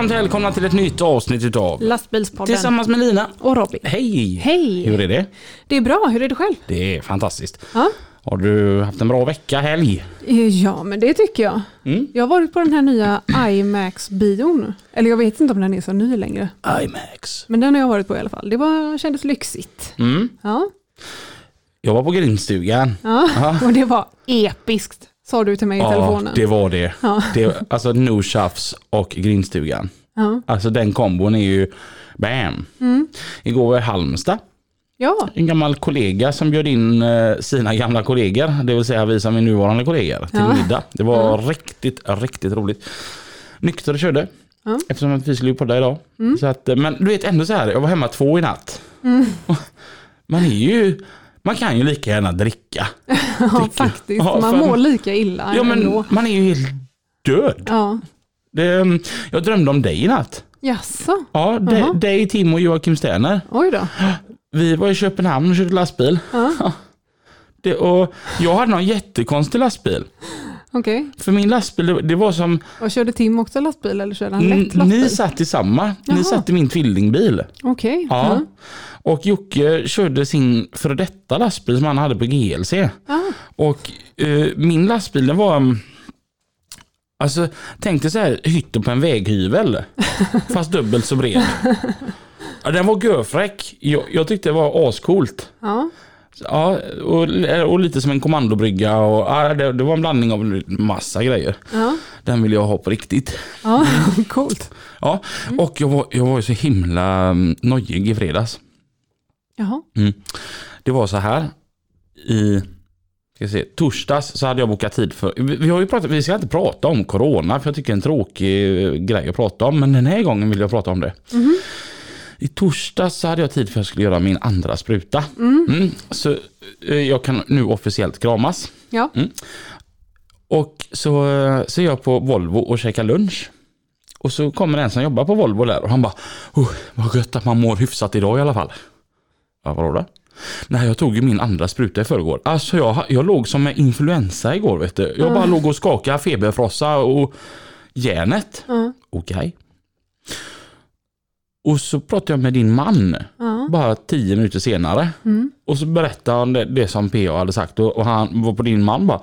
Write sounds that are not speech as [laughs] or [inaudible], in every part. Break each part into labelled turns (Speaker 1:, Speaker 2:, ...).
Speaker 1: Varmt välkomna till ett nytt avsnitt utav
Speaker 2: Lastbilspodden
Speaker 1: Tillsammans med Lina.
Speaker 2: och Robin.
Speaker 1: Hej!
Speaker 2: Hej!
Speaker 1: Hur är det?
Speaker 2: Det är bra, hur är det själv?
Speaker 1: Det är fantastiskt.
Speaker 2: Ja,
Speaker 1: Har du haft en bra vecka, helg?
Speaker 2: Eh, ja men det tycker jag.
Speaker 1: Mm.
Speaker 2: Jag har varit på den här nya IMAX-bion. Eller jag vet inte om den är så ny längre.
Speaker 1: IMAX.
Speaker 2: Men den har jag varit på i alla fall. Det var, kändes lyxigt.
Speaker 1: Mm.
Speaker 2: Ja,
Speaker 1: Jag var på grindstugan.
Speaker 2: ja.
Speaker 1: Ja. [laughs]
Speaker 2: och det var episkt. Sa du till mig i
Speaker 1: Ja,
Speaker 2: telefonen.
Speaker 1: det var det.
Speaker 2: Ja.
Speaker 1: det alltså No Tjafs och grindstugan.
Speaker 2: Ja.
Speaker 1: Alltså den kombon är ju bam.
Speaker 2: Mm.
Speaker 1: Igår var jag i Halmstad.
Speaker 2: ja,
Speaker 1: En gammal kollega som bjöd in eh, sina gamla kollegor, det vill säga vi som är nuvarande kollegor, till
Speaker 2: Ja.
Speaker 1: middag. Det var riktigt, riktigt roligt. Nykter och körde.
Speaker 2: Ja. Mm.
Speaker 1: Eftersom att vi skulle podda idag. Så att, eh, men du vet ändå så här, jag var hemma två i natt. [laughs] Man är ju, man kan ju lika gärna dricka. [laughs]
Speaker 2: ja faktiskt.
Speaker 1: Ja,
Speaker 2: Man mår lika illa
Speaker 1: Ja men
Speaker 2: ändå.
Speaker 1: man är ju helt död.
Speaker 2: Ja.
Speaker 1: Det, mm, jag drömde om dig i natt.
Speaker 2: Jaså?
Speaker 1: Ja, dig,
Speaker 2: Jaha.
Speaker 1: dig, Tim och Joakim Sterner.
Speaker 2: Oj då.
Speaker 1: Vi var i Köpenhamn och körde lastbil.
Speaker 2: Ja. [laughs]
Speaker 1: Det, och jag hade någon jättekonstig lastbil.
Speaker 2: Okej.
Speaker 1: För min lastbil, det, det var som,
Speaker 2: Och körde Tim också lastbil eller körde han lätt lastbil?
Speaker 1: ni satt i samma,
Speaker 2: Jaha.
Speaker 1: ni satt i min tvillingbil.
Speaker 2: Okej.
Speaker 1: Ja. Och Jocke körde sin före detta lastbil som han hade på GLC.
Speaker 2: Ja.
Speaker 1: Och eh, min lastbil den var, alltså tänk dig så här hytten på en väghyvel. [laughs] fast dubbelt så bred. Ja, den var görfräck. Jag, jag tyckte det var ascoolt.
Speaker 2: Ja.
Speaker 1: Ja, och, och lite som en kommandobrygga och ja, det, det var en blandning av massa grejer.
Speaker 2: Ja.
Speaker 1: Den vill jag ha på riktigt.
Speaker 2: Ja. [laughs] Coolt.
Speaker 1: Ja, och jag var, jag var så himla mm, nojig i fredags.
Speaker 2: Jaha.
Speaker 1: Det var så här. I ska se, torsdags så hade jag bokat tid för, vi, har ju pratat, vi ska inte prata om corona för jag tycker det är en tråkig eh, grej att prata om. Men den här gången vill jag prata om det. I torsdags så hade jag tid för att jag skulle göra min andra spruta. Mm, så eh, jag kan nu officiellt kramas.
Speaker 2: Ja.
Speaker 1: Och så, eh, så är jag på Volvo och käkar lunch. Och så kommer en som jobbar på Volvo där och han bara oh, Vad gött att man mår hyfsat idag i alla fall. Ja, vadå då? Nej, jag tog ju min andra spruta i förrgår. Alltså jag, jag låg som med influensa igår vet du. Jag bara låg och skakade feberfrossa och järnet.
Speaker 2: Ja.
Speaker 1: Okej. Och så pratade jag med din man bara tio minuter senare.
Speaker 2: Mm.
Speaker 1: Och så berättade han det, det som PA hade sagt och, och han var på din man bara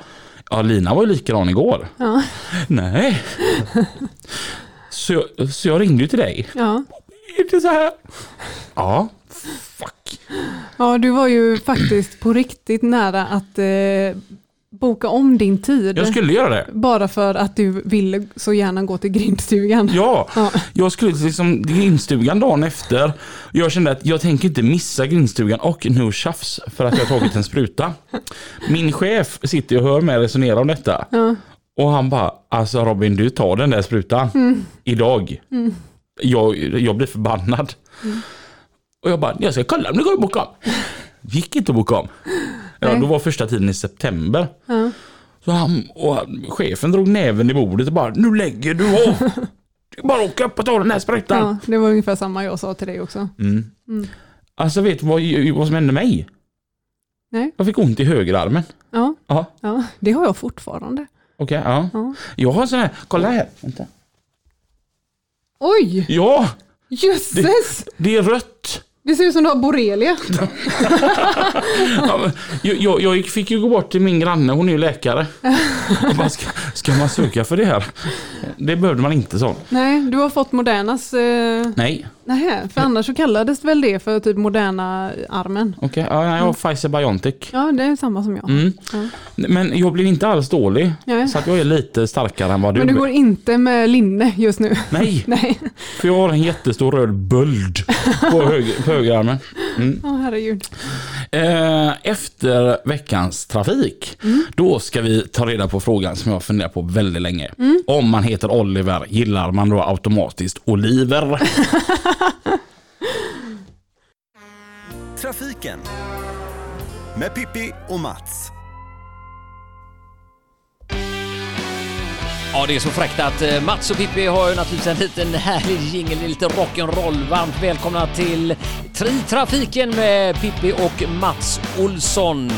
Speaker 1: Ja Lina var ju likadan igår.
Speaker 2: Ja. [laughs]
Speaker 1: Nej. Så jag, så jag ringde ju till dig.
Speaker 2: Ja.
Speaker 1: Är det så här? Ja.
Speaker 2: Ja, du var ju faktiskt på riktigt nära att eh, boka om din tid.
Speaker 1: Jag skulle göra det.
Speaker 2: Bara för att du ville så gärna gå till grindstugan.
Speaker 1: Ja,
Speaker 2: Ja.
Speaker 1: jag skulle till liksom grindstugan dagen efter. Jag kände att jag tänker inte missa grindstugan och no tjafs för att jag har tagit en spruta. Min chef sitter och hör mig resonera om detta.
Speaker 2: Ja.
Speaker 1: Och han bara, alltså Robin du tar den där sprutan. Idag. Jag, jag blir förbannad. Och jag bara, jag ska kolla om det går att boka om. Gick inte att boka om. Ja, då var första tiden i september.
Speaker 2: Ja.
Speaker 1: Så han, och chefen drog näven i bordet och bara, nu lägger du av. Det är bara att åka upp och ta den här sprutan.
Speaker 2: ja, det var ungefär samma jag sa till dig också.
Speaker 1: Mm.
Speaker 2: Mm.
Speaker 1: Alltså vet du vad, vad som hände mig?
Speaker 2: Nej.
Speaker 1: Jag fick ont i högerarmen.
Speaker 2: Ja,
Speaker 1: Ja,
Speaker 2: ja, det har jag fortfarande.
Speaker 1: okej. ja.
Speaker 2: Ja.
Speaker 1: Jag har sån här, kolla här. Vänta.
Speaker 2: Oj,
Speaker 1: Ja,
Speaker 2: jösses!
Speaker 1: det är rött.
Speaker 2: Det ser ut som du har borrelia. [laughs]
Speaker 1: Ja, jag, jag, fick ju gå bort till min granne, hon är ju läkare. Bara, ska, ska man söka för det här? Det behövde man inte så.
Speaker 2: Nej, du har fått Modernas... Eh,
Speaker 1: Nej,
Speaker 2: nej, för annars så kallades väl det för typ Moderna armen.
Speaker 1: okej. Ja, jag har Pfizer Biontech.
Speaker 2: Ja, det är samma som jag.
Speaker 1: Mm.
Speaker 2: Ja.
Speaker 1: Men jag blir inte alls dålig.
Speaker 2: Nej.
Speaker 1: Så att jag är lite starkare än vad du
Speaker 2: Men du
Speaker 1: är.
Speaker 2: går inte med linne just nu?
Speaker 1: Nej, [laughs]
Speaker 2: Nej,
Speaker 1: för jag har en jättestor röd böld på, [laughs] höger, på högerarmen. Mm.
Speaker 2: Åh herregud.
Speaker 1: Eh, efter veckans trafik, då ska vi ta reda på frågan som jag funderat på väldigt länge. Om man heter Oliver, gillar man då automatiskt oliver? [laughs]
Speaker 3: Trafiken med Pippi och Mats.
Speaker 4: Ja, det är så fräckt att eh, Mats och Pippi har ju naturligtvis en liten härlig jingel, lite rock'n'roll. Varmt välkomna till Tri-trafiken med Pippi och Mats Olsson.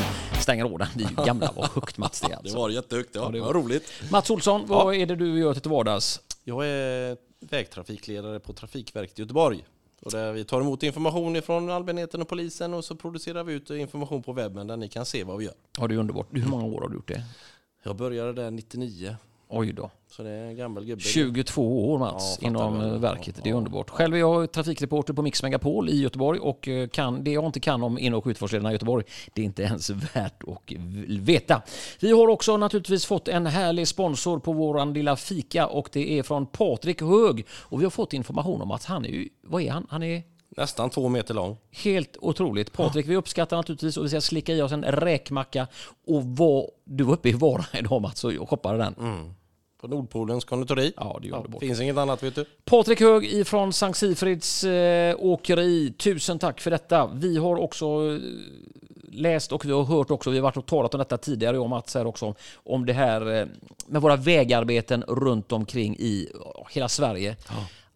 Speaker 4: Stänger den, vi är gamla, vad högt Mats det är [laughs]
Speaker 5: Det
Speaker 4: alltså.
Speaker 5: var jättehögt, ja.
Speaker 4: det
Speaker 5: det
Speaker 4: var-
Speaker 5: roligt.
Speaker 4: Mats Olsson, vad är det du gör till vardags?
Speaker 5: Jag är vägtrafikledare på Trafikverket i Göteborg. Och där vi tar emot information från allmänheten och polisen och så producerar vi ut information på webben där ni kan se vad vi gör.
Speaker 4: Ja, det är underbart. Hur många år har du gjort det?
Speaker 5: Jag började där 99,
Speaker 4: Oj då.
Speaker 5: så det är en gammal gubbe.
Speaker 4: 22 år Mats
Speaker 5: Ja,
Speaker 4: inom
Speaker 5: väl.
Speaker 4: eh, verket. Det är
Speaker 5: Ja.
Speaker 4: underbart. Själv är jag trafikreporter på Mix Megapol i Göteborg och eh, kan, det jag inte kan om in och utfartslederna i Göteborg, det är inte ens värt att veta. Vi har också naturligtvis fått en härlig sponsor på våran lilla fika och det är från Patrik Hög. Och vi har fått information om att han är ju, vad är han? Han är
Speaker 5: Nästan två meter lång.
Speaker 4: Helt otroligt. Patrik, vi uppskattar naturligtvis och vi ska slicka i oss en räkmacka. Och var, du var uppe i Vara [laughs] idag Mats och shoppade den.
Speaker 5: På Nordpolens konditori.
Speaker 4: Ja, det är underbart.
Speaker 5: finns inget annat vet du.
Speaker 4: Patrik Hög ifrån Sankt Sigfrids eh, åkeri. Tusen tack för detta. Vi har också eh, läst och vi har hört också, vi har varit och talat om detta tidigare, jag och Mats här också, om det här eh, med våra vägarbeten runt omkring i ja, hela Sverige.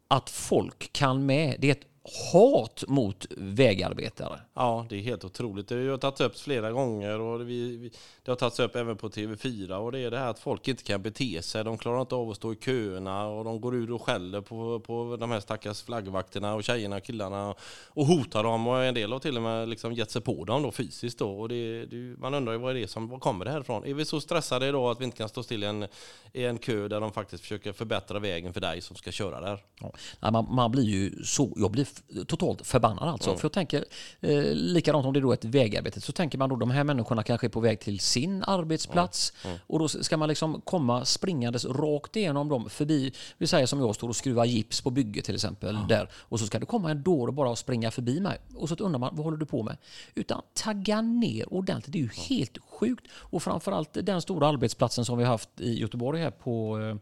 Speaker 4: Att folk kan med, det är ett hat mot vägarbetare.
Speaker 5: Ja, det är helt otroligt. Det har tagits upp flera gånger och vi, vi, det har tagits upp även på TV4 och det är det här att folk inte kan bete sig. De klarar inte av att stå i köerna och de går ut och skäller på, på de här stackars flaggvakterna och tjejerna och killarna och hotar dem och en del har till och med liksom gett sig på dem då fysiskt då. Och det, det, man undrar ju vad är det som, var kommer det här ifrån? Är vi så stressade idag att vi inte kan stå still i en, i en kö där de faktiskt försöker förbättra vägen för dig som ska köra där?
Speaker 4: Ja. Man, man blir ju så, jag blir totalt förbannad alltså. För jag tänker, eh, likadant om det då är ett vägarbete, så tänker man då de här människorna kanske är på väg till sin arbetsplats. Och då ska man liksom komma springandes rakt igenom dem förbi, vi säger som jag står och skruvar gips på bygget till exempel där. Och så ska det komma en dåre bara och springa förbi mig. Och så undrar man vad håller du på med? Utan tagga ner ordentligt, det är ju helt sjukt. Och framförallt den stora arbetsplatsen som vi haft i Göteborg här på eh,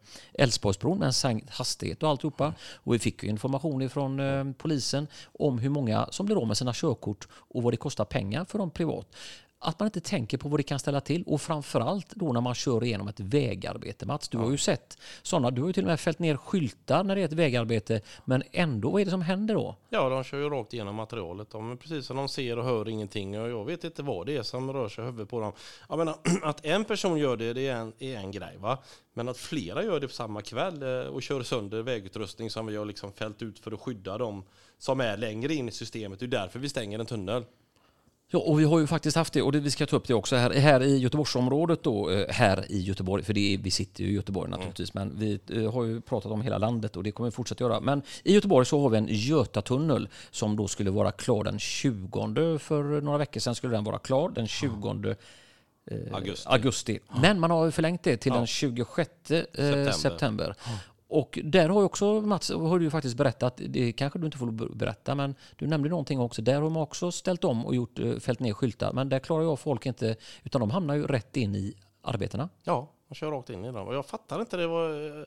Speaker 4: Älvsborgsbron med en sänkt hastighet och alltihopa. Och vi fick ju information från eh, polisen om hur många som blir av med sina körkort och vad det kostar pengar för dem privat. Att man inte tänker på vad det kan ställa till och framförallt då när man kör igenom ett vägarbete. Mats, du har ju sett sådana. Du har ju till och med fällt ner skyltar när det är ett vägarbete. Men ändå, vad är det som händer då?
Speaker 5: Ja, de kör ju rakt igenom materialet. De är precis som de ser och hör ingenting och jag vet inte vad det är som rör sig i huvudet på dem. Jag menar, [clears throat] att en person gör det, det är en, är en grej va. Men att flera gör det på samma kväll eh, och kör sönder vägutrustning som vi har liksom fällt ut för att skydda dem som är längre in i systemet. Det är därför vi stänger en tunnel.
Speaker 4: Ja, och vi har ju faktiskt haft det, och det, vi ska ta upp det också här, här i Göteborgsområdet då, eh, här i Göteborg, för det är, vi sitter ju i Göteborg naturligtvis, men vi eh, har ju pratat om hela landet och det kommer vi fortsätta göra. Men i Göteborg så har vi en Götatunnel som då skulle vara klar den 20, för några veckor sedan skulle den vara klar, den 20 eh,
Speaker 5: Augusti.
Speaker 4: augusti. Men man har ju förlängt det till den 26 september. september. Och där har ju också Mats, har du ju faktiskt berättat, det kanske du inte får berätta, men du nämnde någonting också. Där har man också ställt om och gjort, eh, fällt ner skyltar, men där klarar jag folk inte, utan de hamnar ju rätt in i arbetena.
Speaker 5: Ja, de kör rakt in i dem. Och jag fattar inte det. Var, eh,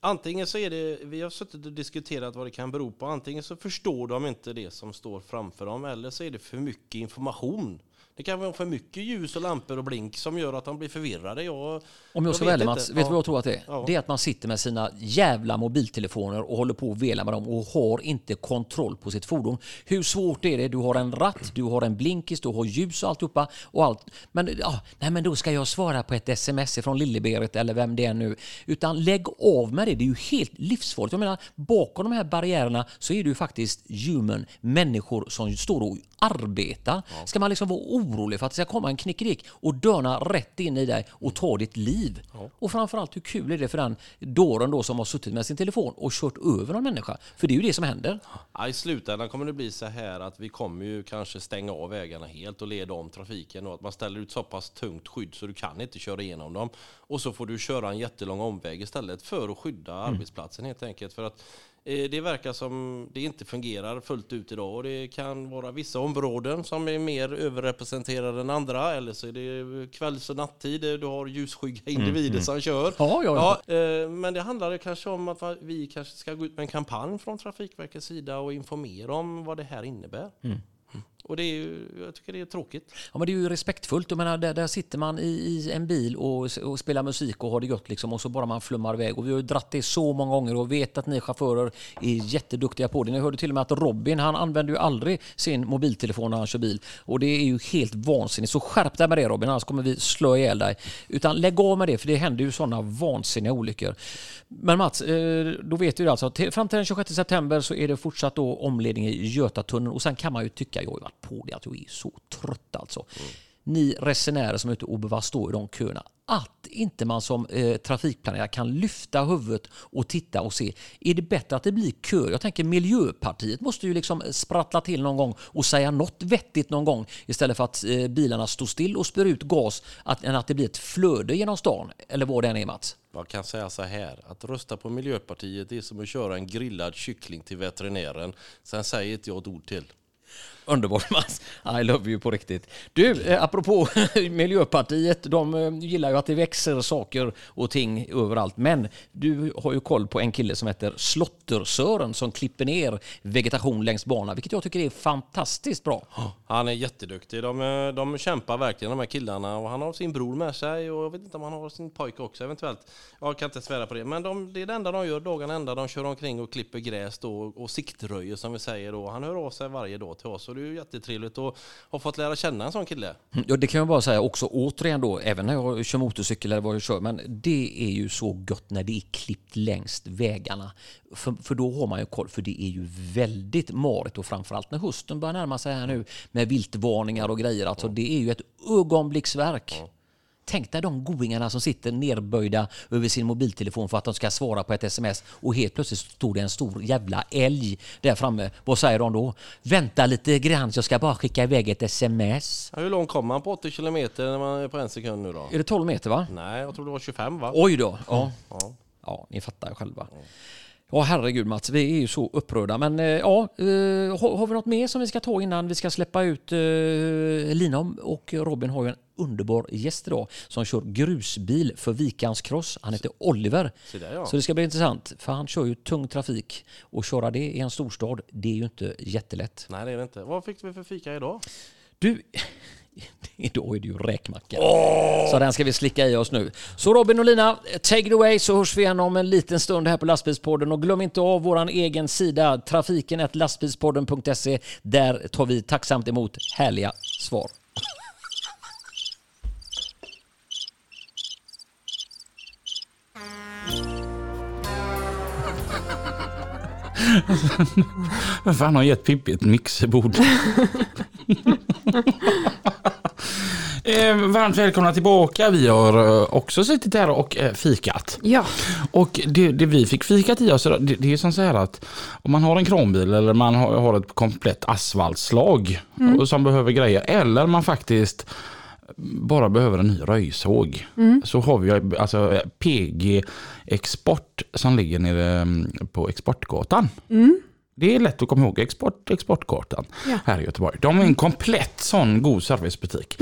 Speaker 5: antingen så är det, vi har suttit och diskuterat vad det kan bero på. Antingen så förstår de inte det som står framför dem eller så är det för mycket information. Det kan vara för mycket ljus och lampor och blink som gör att de blir förvirrade. Jag,
Speaker 4: Om jag ska
Speaker 5: inte.
Speaker 4: Mats, vet du vad jag tror att det är?
Speaker 5: Ja.
Speaker 4: Det är att man sitter med sina jävla mobiltelefoner och håller på att vela med dem och har inte kontroll på sitt fordon. Hur svårt är det? Du har en ratt, du har en blinkis, du har ljus och alltihopa och allt. Men, ja, nej, men då ska jag svara på ett sms från Lilleberit eller vem det är nu. Utan lägg av med det, det är ju helt livsfarligt. Jag menar, bakom de här barriärerna så är det ju faktiskt human, människor som står och arbetar. Ska man liksom vara orolig för att det ska komma en knickedick och dörna rätt in i dig och ta ditt liv? Och framförallt hur kul är det för den dåren då som har suttit med sin telefon och kört över någon människa? För det är ju det som händer.
Speaker 5: Ja, I slutändan kommer det bli så här att vi kommer ju kanske stänga av vägarna helt och leda om trafiken och att man ställer ut så pass tungt skydd så du kan inte köra igenom dem. Och så får du köra en jättelång omväg istället för att skydda arbetsplatsen helt enkelt. För att Det verkar som det inte fungerar fullt ut idag och det kan vara vissa områden som är mer överrepresenterade än andra eller så är det kvälls och nattid, du har ljusskygga individer som kör.
Speaker 4: Ja, ja, ja.
Speaker 5: eh, men det handlar kanske om att vi kanske ska gå ut med en kampanj från Trafikverkets sida och informera om vad det här innebär.
Speaker 4: Mm.
Speaker 5: Och det är ju, jag tycker det är tråkigt.
Speaker 4: Ja, men det är ju respektfullt. Jag menar, där, där sitter man i, i en bil och, och spelar musik och har det gött liksom, och så bara man flummar iväg. Och vi har ju dratt det så många gånger och vet att ni chaufförer är jätteduktiga på det. Ni hörde till och med att Robin, han använder ju aldrig sin mobiltelefon när han kör bil. Och det är ju helt vansinnigt. Så skärp dig med det Robin, annars kommer vi slå ihjäl dig. Utan lägg av med det, för det händer ju sådana vansinniga olyckor. Men Mats, eh, då vet vi alltså. Fram till den 26 september så är det fortsatt då omledning i Götatunneln. Och sen kan man ju tycka, jag varit på det, att jag är så trött alltså. Ni resenärer som är ute och behöver stå i de köerna. Att inte man som eh, trafikplanerare kan lyfta huvudet och titta och se. Är det bättre att det blir kö? Jag tänker Miljöpartiet måste ju liksom sprattla till någon gång och säga något vettigt någon gång istället för att eh, bilarna står still och spyr ut gas att, än att det blir ett flöde genom stan. Eller vad det än är Mats.
Speaker 5: Jag kan säga så här, att rösta på Miljöpartiet är som att köra en grillad kyckling till veterinären. Sen säger inte jag ett ord till.
Speaker 4: Underbart Mats. I love you på riktigt. Du, eh, apropå [laughs] Miljöpartiet, de eh, gillar ju att det växer saker och ting överallt. Men du har ju koll på en kille som heter Slottersören som klipper ner vegetation längs banan, vilket jag tycker är fantastiskt bra.
Speaker 5: Han är jätteduktig. De, eh, de kämpar verkligen de här killarna och han har sin bror med sig och jag vet inte om han har sin pojke också eventuellt. Jag kan inte svära på det. Men de, det är det enda de gör dagen ända. De kör omkring och klipper gräs då och siktröjer som vi säger då. Han hör av sig varje dag till oss och det är ju jättetrevligt att ha fått lära känna en sån kille.
Speaker 4: Ja, det kan jag bara säga också återigen då, även när jag kör motorcykel eller vad jag kör, men det är ju så gött när det är klippt längs vägarna. För, för då har man ju koll, för det är ju väldigt marigt och framförallt när hösten börjar närma sig här nu med viltvarningar och grejer. Alltså det är ju ett ögonblicksverk. Tänk dig de goingarna som sitter nerböjda över sin mobiltelefon för att de ska svara på ett sms och helt plötsligt står det en stor jävla älg där framme. Vad säger de då? Vänta lite grann, jag ska bara skicka iväg ett sms.
Speaker 5: Ja, hur långt kommer man på 80 kilometer när man är på en sekund nu då?
Speaker 4: Är det 12 meter va?
Speaker 5: Nej, jag tror det var 25 va?
Speaker 4: Oj då. Ja,
Speaker 5: Ja.
Speaker 4: ja ni fattar själva. Ja herregud Mats, vi är ju så upprörda. Men eh, ja, eh, har, har vi något mer som vi ska ta innan vi ska släppa ut eh, Lina och Robin har ju en underbar gäst idag som kör grusbil för Vikans Cross. Han heter Oliver.
Speaker 5: Se där, ja.
Speaker 4: Så det ska bli intressant för han kör ju tung trafik och köra det i en storstad, det är ju inte jättelätt.
Speaker 5: Nej, det är det inte. Vad fick vi för fika idag?
Speaker 4: Du, [laughs] idag är det ju räkmacka. Så den ska vi slicka i oss nu. Så Robin och Lina, take it away så hörs vi igen om en liten stund här på Lastbilspodden. Och glöm inte av våran egen sida, trafiken lastbilspodden.se. Där tar vi tacksamt emot härliga svar.
Speaker 1: Vem fan har gett Pippi ett mixerbord? [laughs] eh, varmt välkomna tillbaka. Vi har eh, också suttit här och eh, fikat.
Speaker 2: Ja,
Speaker 1: Och det, det vi fick fikat i oss, det, det är som så här att om man har en kranbil eller man har, har ett komplett asfaltslag och som behöver grejer eller man faktiskt bara behöver en ny röjsåg. Så har vi alltså eh, PG Export som ligger nere mm, på Exportgatan. Det är lätt att komma ihåg Export, Exportgatan
Speaker 2: Ja.
Speaker 1: här i Göteborg. De är en komplett sån god servicebutik.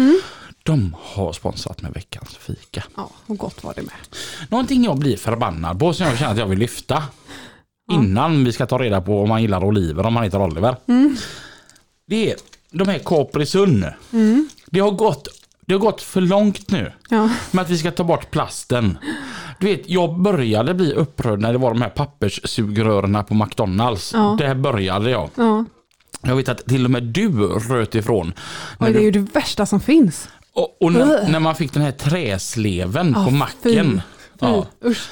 Speaker 1: De har sponsrat med veckans fika.
Speaker 2: ja, och gott var det med.
Speaker 1: Någonting jag blir förbannad på som jag känner att jag vill lyfta. Innan vi ska ta reda på om man gillar oliver, om man heter Oliver. Det är de här Capri Sun. Det, har gått, det har gått för långt nu
Speaker 2: Ja,
Speaker 1: med att vi ska ta bort plasten. Du vet, jag började bli upprörd när det var de här papperssugrörerna på McDonalds.
Speaker 2: Ja.
Speaker 1: Där började jag.
Speaker 2: ja.
Speaker 1: Jag vet att till och med du röt ifrån.
Speaker 2: Oj, det är ju det värsta som finns.
Speaker 1: och och när, när man fick den här träsleven på
Speaker 2: Ja,
Speaker 1: macken.
Speaker 2: Fy. Usch.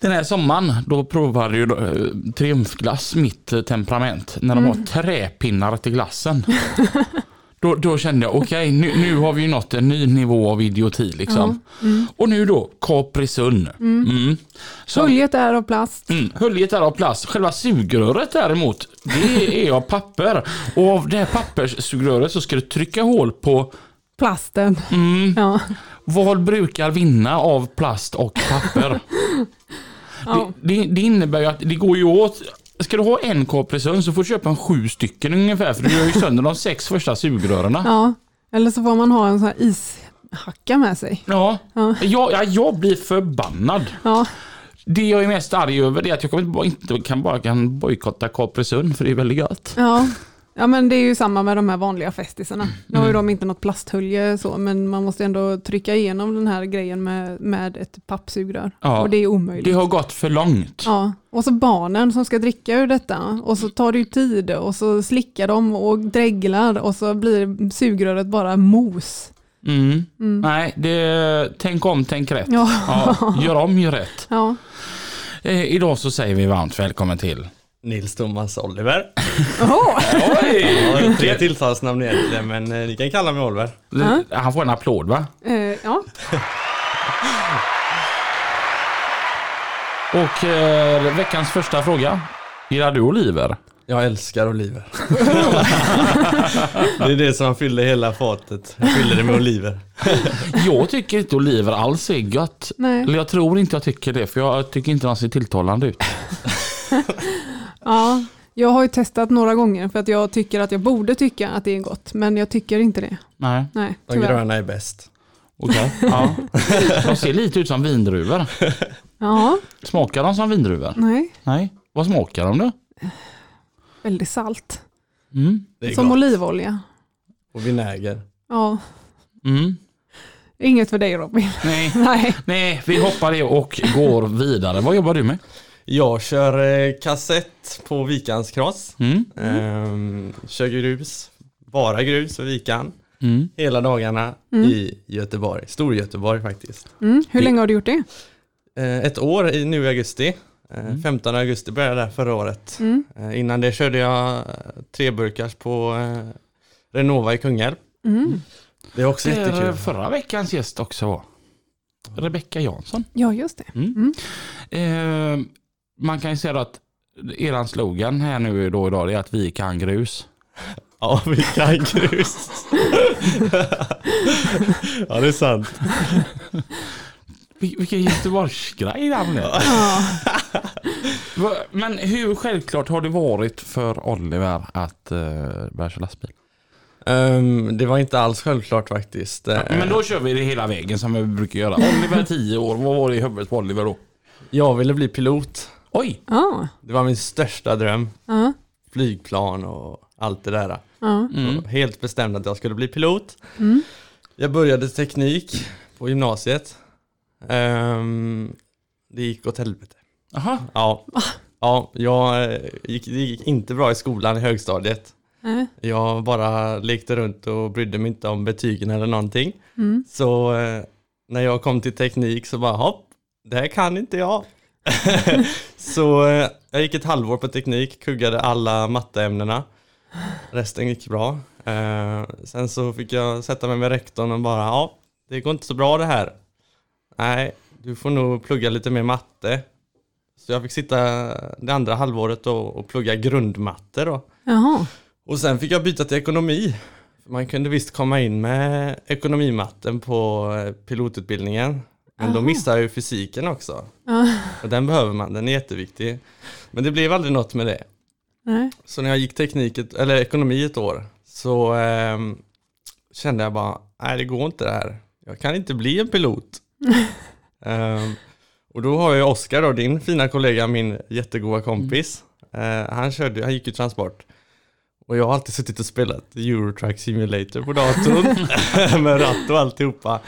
Speaker 1: Den här sommaren då provade ju eh, Triumfglass mitt temperament när de har träpinnar till glassen. [laughs] då, då kände jag okej nu, nu har vi nått en ny nivå av idioti liksom. Och nu då Capri Sun. Mm. Så,
Speaker 2: Höljet är av plast.
Speaker 1: mm, höljet är av plast. Själva sugröret däremot det är av papper. Och av det här papperssugröret så ska du trycka hål på
Speaker 2: Plasten.
Speaker 1: Mm.
Speaker 2: Ja.
Speaker 1: vad brukar vinna av plast och papper. [laughs]
Speaker 2: Ja.
Speaker 1: Det, det, det innebär ju att det går ju åt Ska du ha en Capri-Sun så får du köpa en sju stycken ungefär för du gör ju sönder de sex första sugrören.
Speaker 2: ja. Eller så får man ha en sån här ishacka med sig.
Speaker 1: Ja,
Speaker 2: Ja.
Speaker 1: Jag, ja, jag blir förbannad.
Speaker 2: Ja,
Speaker 1: Det jag är mest arg över är att jag inte kan bara kan bojkotta Capri-Sun för det är väldigt gött.
Speaker 2: ja. Ja, men det är ju samma med de här vanliga festisarna. Nu har ju
Speaker 1: Mm.
Speaker 2: de inte något plasthölje så, men man måste ändå trycka igenom den här grejen med, med ett pappsugrör.
Speaker 1: Ja.
Speaker 2: Och det är omöjligt.
Speaker 1: Det har gått för långt.
Speaker 2: Ja, och så barnen som ska dricka ur detta och så tar det ju tid och så slickar de och dreglar och så blir sugröret bara mos.
Speaker 1: Mm. Nej, det, tänk om, tänk rätt.
Speaker 2: Ja.
Speaker 1: Ja, gör om, gör rätt.
Speaker 2: Ja,
Speaker 1: Eh, idag så säger vi varmt välkommen till
Speaker 6: Nils Thomas Oliver.
Speaker 2: Oho.
Speaker 1: Oj!
Speaker 6: Har tre tilltalsnamn egentligen men eh, ni kan kalla mig Oliver.
Speaker 1: Han får en applåd va?
Speaker 2: Eh, ja. [laughs]
Speaker 1: Och eh, veckans första fråga. Gillar du oliver?
Speaker 6: Jag älskar oliver. [laughs] det är det som fyller hela fatet. Jag fyller det med oliver. [laughs]
Speaker 1: Jag tycker inte oliver alls är gött.
Speaker 2: Nej.
Speaker 1: Eller jag tror inte jag tycker det för jag tycker inte de ser tilltalande ut.
Speaker 2: Ja, jag har ju testat några gånger för att jag tycker att jag borde tycka att det är gott, men jag tycker inte det.
Speaker 1: Nej,
Speaker 2: Nej,
Speaker 6: De
Speaker 2: tyvärr.
Speaker 6: gröna är bäst.
Speaker 1: okej. Ja. [laughs] De ser lite ut som vindruvor.
Speaker 2: Ja,
Speaker 1: Smakar de som vindruvor?
Speaker 2: nej,
Speaker 1: Nej. Vad smakar de då?
Speaker 2: väldigt salt.
Speaker 1: Mm.
Speaker 6: Det är
Speaker 2: Som
Speaker 6: gott.
Speaker 2: olivolja.
Speaker 6: Och vinäger.
Speaker 2: Ja,
Speaker 1: Mm.
Speaker 2: inget för dig Robin.
Speaker 1: Nej. [laughs]
Speaker 2: Nej.
Speaker 1: Nej, vi hoppar det och går vidare. Vad jobbar du med?
Speaker 6: Jag kör eh, kassett på Vikans cross.
Speaker 1: Mm.
Speaker 6: Ehm, kör grus. Bara grus och Vikan.
Speaker 1: Mm.
Speaker 6: Hela dagarna i Göteborg. Stor-Göteborg faktiskt.
Speaker 2: Mm. Hur länge har du gjort det?
Speaker 6: Eh, ett år i, nu i augusti. Eh,
Speaker 1: Mm.
Speaker 6: 15 augusti började jag där förra året.
Speaker 2: Mm.
Speaker 6: Eh, innan det körde jag eh, tre burkars på eh, Renova i Kungälv.
Speaker 2: Mm.
Speaker 6: Det är också
Speaker 1: Det är
Speaker 6: jättekul.
Speaker 1: förra veckans gäst också. Rebecka Jansson.
Speaker 2: Ja, just det.
Speaker 1: Mm. Eh, man kan ju säga att eran slogan här nu då idag är att vi kan grus.
Speaker 6: Ja, vi kan grus. ja, det är sant.
Speaker 1: Vil- Vilken Göteborgsgrej namnet.
Speaker 2: Ja.
Speaker 1: Va- Men hur självklart har det varit för Oliver att uh, börja köra lastbil?
Speaker 6: Ehm, det var inte alls självklart faktiskt. Eh,
Speaker 1: Men då kör vi det hela vägen som vi brukar göra. Oliver 10 år, vad var det i huvudet på Oliver då?
Speaker 6: Jag ville bli pilot.
Speaker 1: Oj!
Speaker 2: Ja.
Speaker 6: Det var min största dröm.
Speaker 2: Ja.
Speaker 6: Flygplan och allt det där.
Speaker 2: Ja.
Speaker 1: Mm.
Speaker 6: Helt bestämd att jag skulle bli pilot.
Speaker 2: Mm.
Speaker 6: Jag började teknik på gymnasiet. Ehm, det gick åt helvete.
Speaker 1: Jaha.
Speaker 6: Ja, ja jag eh, gick, det gick inte bra i skolan i högstadiet.
Speaker 2: Nej.
Speaker 6: Jag bara lekte runt och brydde mig inte om betygen eller någonting.
Speaker 2: Mm.
Speaker 6: Så eh, när jag kom till teknik så bara hopp, det här kan inte jag. [laughs] så eh, jag gick ett halvår på teknik, kuggade alla matteämnena. Resten gick bra. Eh, sen så fick jag sätta mig med rektorn och bara, ja, det går inte så bra det här. Nej, du får nog plugga lite mer matte. Så jag fick sitta det andra halvåret då och plugga grundmatte då.
Speaker 2: Jaha.
Speaker 6: Och sen fick jag byta till ekonomi. Man kunde visst komma in med ekonomimatten på eh, pilotutbildningen. Men
Speaker 2: Aha.
Speaker 6: missade jag ju fysiken också.
Speaker 2: Ja.
Speaker 6: Och den behöver man, den är jätteviktig. Men det blev aldrig något med det.
Speaker 2: Nej.
Speaker 6: Så när jag gick teknik, eller ekonomi ett år så ehm, kände jag bara, nej det går inte det här. Jag kan inte bli en pilot. [laughs] Ehm, och då har jag Oskar din fina kollega, min jättegoda kompis. Eh, han, körde, han gick ju transport. Och jag har alltid suttit och spelat Eurotrack Simulator på datorn. [laughs] med ratt och alltihopa.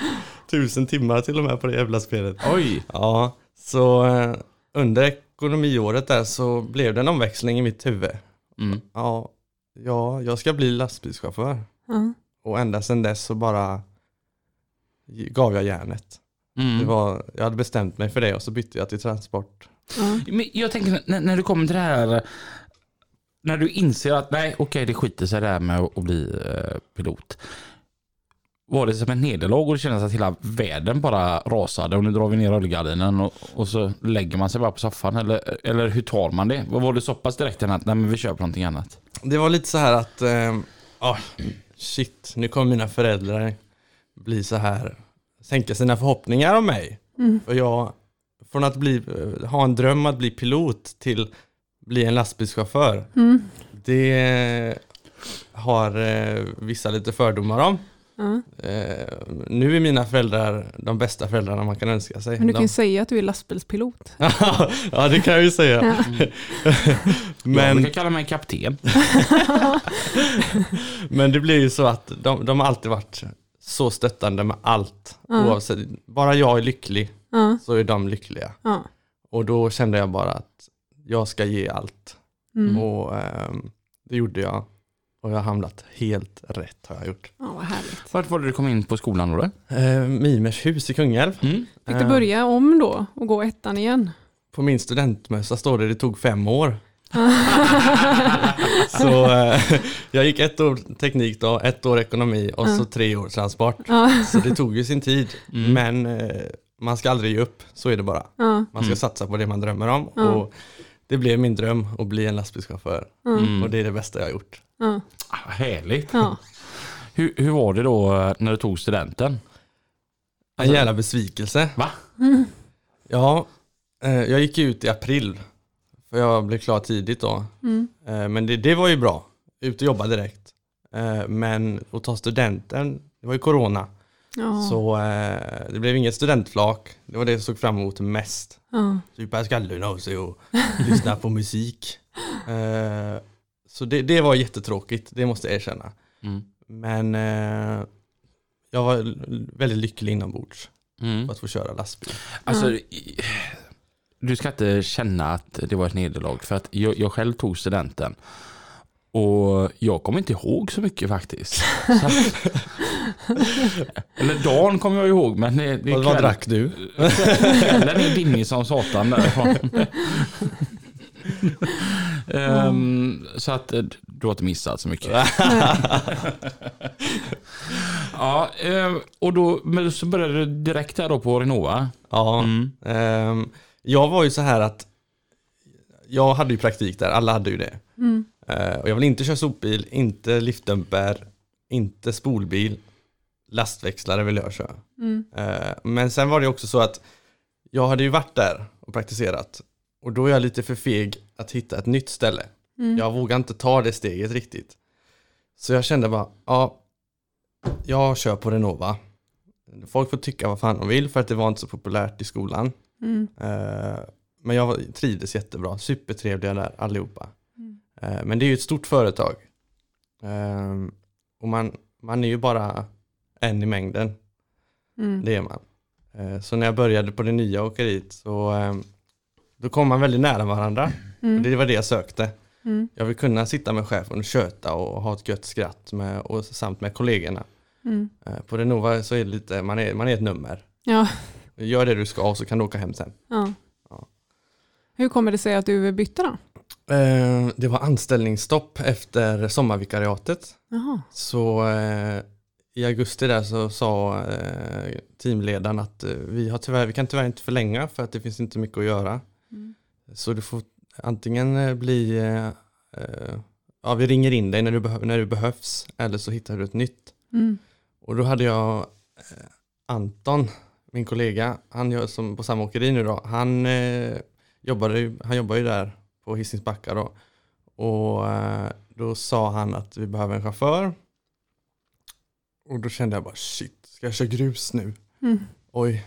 Speaker 6: Tusen timmar till och med på det jävla spelet.
Speaker 1: Oj.
Speaker 6: Ja, så eh, under ekonomiåret där så blev det en omväxling i mitt huvud.
Speaker 1: Mm.
Speaker 6: Ja, ja jag ska bli lastbilschaufför.
Speaker 2: Ja.
Speaker 6: Och ända sedan dess så bara gav jag järnet.
Speaker 1: Mm.
Speaker 6: Det var, jag hade bestämt mig för det och så bytte jag till transport.
Speaker 1: Men jag tänker när, när du kommer till det här, när du inser att nej okej det skiter sig det här med att bli eh, pilot. Var det som en nederlag och det kändes att hela världen bara rasade och nu drar vi ner rullgardinen och, och så lägger man sig bara på soffan eller, eller hur tar man det? Var det så pass direkt än att nej men vi köper någonting annat?
Speaker 6: Det var lite så här att, eh, ah, shit, nu kommer mina föräldrar bli så här, sänka sina förhoppningar om mig.
Speaker 2: Mm.
Speaker 6: För jag från att bli, eh, ha en dröm att bli pilot till bli en lastbilschaufför.
Speaker 2: Mm.
Speaker 6: Det har eh, vissa lite fördomar om.
Speaker 2: Ja.
Speaker 6: Eh, nu är mina föräldrar de bästa föräldrarna man kan önska sig.
Speaker 2: Men du kan ju
Speaker 6: de...
Speaker 2: säga att du är lastbilspilot. [laughs]
Speaker 6: ja det kan jag ju säga. [laughs]
Speaker 1: Men... Jag brukar kalla mig kapten. [laughs]
Speaker 6: men det blir ju så att de, de har alltid varit så stöttande med allt.
Speaker 2: Ja.
Speaker 6: Oavsett, bara jag är lycklig så är de lyckliga. Och då kände jag bara att jag ska ge allt.
Speaker 2: Mm.
Speaker 6: Och ehm, det gjorde jag. Och jag har hamnat helt rätt har jag gjort.
Speaker 2: ja vad härligt.
Speaker 1: Vart var det du kom in på skolan då? då?
Speaker 6: Eh, Mimers hus i Kungälv.
Speaker 1: Mm.
Speaker 2: Fick du
Speaker 6: Eh,
Speaker 2: börja om då och gå ettan igen?
Speaker 6: På min studentmössa står det det tog fem år. [laughs] så eh, jag gick ett år teknik då, ett år ekonomi och så tre år transport.
Speaker 2: Ja,
Speaker 6: Så det tog ju sin tid.
Speaker 1: Mm.
Speaker 6: Men eh, man ska aldrig ge upp, så är det bara.
Speaker 2: ja,
Speaker 6: Man ska
Speaker 1: Mm.
Speaker 6: satsa på det man drömmer om.
Speaker 2: Ja.
Speaker 6: Och det blev min dröm att bli en lastbilschaufför.
Speaker 1: Mm.
Speaker 6: Och det är det bästa jag har gjort.
Speaker 2: ja,
Speaker 1: Ah, härligt.
Speaker 2: ja. [laughs]
Speaker 1: Hur, hur var det då eh, när du tog studenten?
Speaker 6: En jävla besvikelse.
Speaker 1: Va?
Speaker 6: Ja, eh, jag gick ut i april. För jag blev klar tidigt då.
Speaker 2: Mm.
Speaker 6: Eh, men det, det var ju bra. Ut och jobba direkt. Eh, men att ta studenten, det var ju corona.
Speaker 2: Ja,
Speaker 6: Så eh, det blev inget studentflak. Det var det jag såg fram emot mest.
Speaker 2: ja,
Speaker 6: Supa skallen av sig och lyssna på musik. Eh, så det, det var jättetråkigt, det måste jag erkänna.
Speaker 1: Mm.
Speaker 6: Men eh, jag var väldigt lycklig inombords
Speaker 1: Mm.
Speaker 6: att få köra lastbil.
Speaker 1: Alltså, i- du ska inte känna att det var ett nederlag för att jag, jag själv tog studenten och jag kommer inte ihåg så mycket faktiskt. [laughs] Så [laughs] eller dagen kommer jag ihåg men det, det
Speaker 6: Vad,
Speaker 1: kväll-
Speaker 6: drack du?
Speaker 1: Kvällen är dimmig som satan därifrån. Ehm, så att eh, du har inte missat så mycket. [laughs] ja, ehm, och då men så började du direkt där då på Renova.
Speaker 6: Ja,
Speaker 1: Mm.
Speaker 6: ehm, jag var ju så här att jag hade ju praktik där, alla hade ju det.
Speaker 2: mm,
Speaker 6: Eh, och jag vill inte köra sopbil, inte liftdumper, inte spolbil. Lastväxlare vill jag köra.
Speaker 2: mm,
Speaker 6: Eh, men sen var det också så att jag hade ju varit där och praktiserat. Och då är jag lite för feg att hitta ett nytt ställe.
Speaker 2: mm.
Speaker 6: Jag vågar inte ta det steget riktigt. Så jag kände bara, ja, jag kör på Renova. Folk får tycka vad fan de vill för att det var inte så populärt i skolan.
Speaker 2: Mm,
Speaker 6: Eh, Men jag trivdes jättebra, supertrevliga där allihopa.
Speaker 2: Mm.
Speaker 6: Eh, Men det är ju ett stort företag. Och man, man är ju bara en i mängden,
Speaker 2: mm,
Speaker 6: det är man. Eh, Så när jag började på det nya åkeriet så eh, då kom man väldigt nära varandra.
Speaker 2: Mm,
Speaker 6: det var det jag sökte.
Speaker 2: mm,
Speaker 6: Jag vill kunna sitta med chefen och köta och ha ett gött skratt med, och samt med kollegorna.
Speaker 2: mm.
Speaker 6: Eh, På Renova så är det lite, man är, man är ett nummer.
Speaker 2: Ja,
Speaker 6: Gör det du ska och så kan du åka hem sen.
Speaker 2: ja.
Speaker 6: Ja.
Speaker 2: Hur kommer det sig att du bytte då?
Speaker 6: Eh, Det var anställningsstopp efter sommarvikariatet.
Speaker 2: Jaha.
Speaker 6: Så eh, i augusti där så sa eh, teamledaren att eh, vi, har tyvärr, vi kan tyvärr inte förlänga för att det finns inte mycket att göra.
Speaker 2: Mm.
Speaker 6: Så du får antingen eh, bli, eh, ja vi ringer in dig när du, när du behövs eller så hittar du ett nytt.
Speaker 2: Mm.
Speaker 6: Och då hade jag eh, Anton, min kollega, han gör som på samma åkeri nu då. Han, eh, jobbade, ju- han jobbar ju där på Hisings Backa då. Och då sa han att vi behöver en chaufför. Och då kände jag bara shit, ska jag köra grus nu?
Speaker 2: Mm.
Speaker 6: Oj,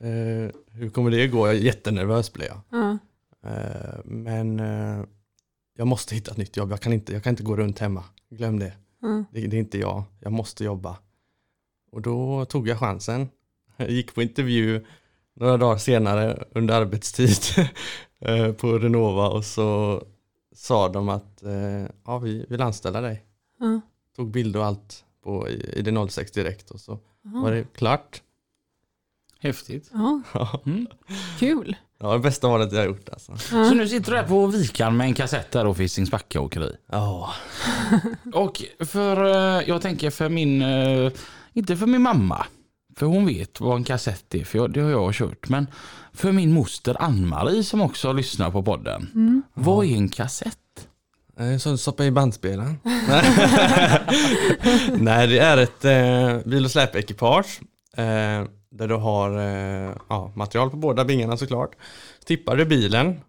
Speaker 6: eh, hur kommer det gå? Jag är jättenervös blev jag.
Speaker 2: Ja.
Speaker 6: Eh, men eh, jag måste hitta ett nytt jobb. Jag kan inte, jag kan inte gå runt hemma. Glöm det.
Speaker 2: Ja.
Speaker 6: det. Det är inte jag. Jag måste jobba. Och då tog jag chansen. Jag gick på intervju några dagar senare under arbetstid [laughs] eh, på Renova och så sa de att eh, ja, vi vill anställa dig.
Speaker 2: Ja.
Speaker 6: Tog bild och allt på i ID06 direkt och så
Speaker 2: Jaha.
Speaker 6: var det klart.
Speaker 1: Häftigt.
Speaker 2: Ja,
Speaker 6: Ja,
Speaker 1: Mm.
Speaker 2: kul.
Speaker 6: det bästa valet jag har gjort alltså.
Speaker 1: Så
Speaker 2: Ja.
Speaker 1: nu sitter du här på Vikan med en kassett där och Hisings Backa åkeri.
Speaker 6: Ja. [laughs]
Speaker 1: Och för, eh, jag tänker för min, eh, inte för min mamma, för hon vet vad en kassett är, för det har jag kört, men för min moster Ann-Marie som också lyssnar på podden.
Speaker 2: Mm.
Speaker 1: Vad är en kassett?
Speaker 6: Eh, Så stoppa i bandspelaren. [laughs] Nej, det är ett eh, bil och släpekipage. Eh, där du har eh, ja, material på båda bingarna såklart. Tippar du bilen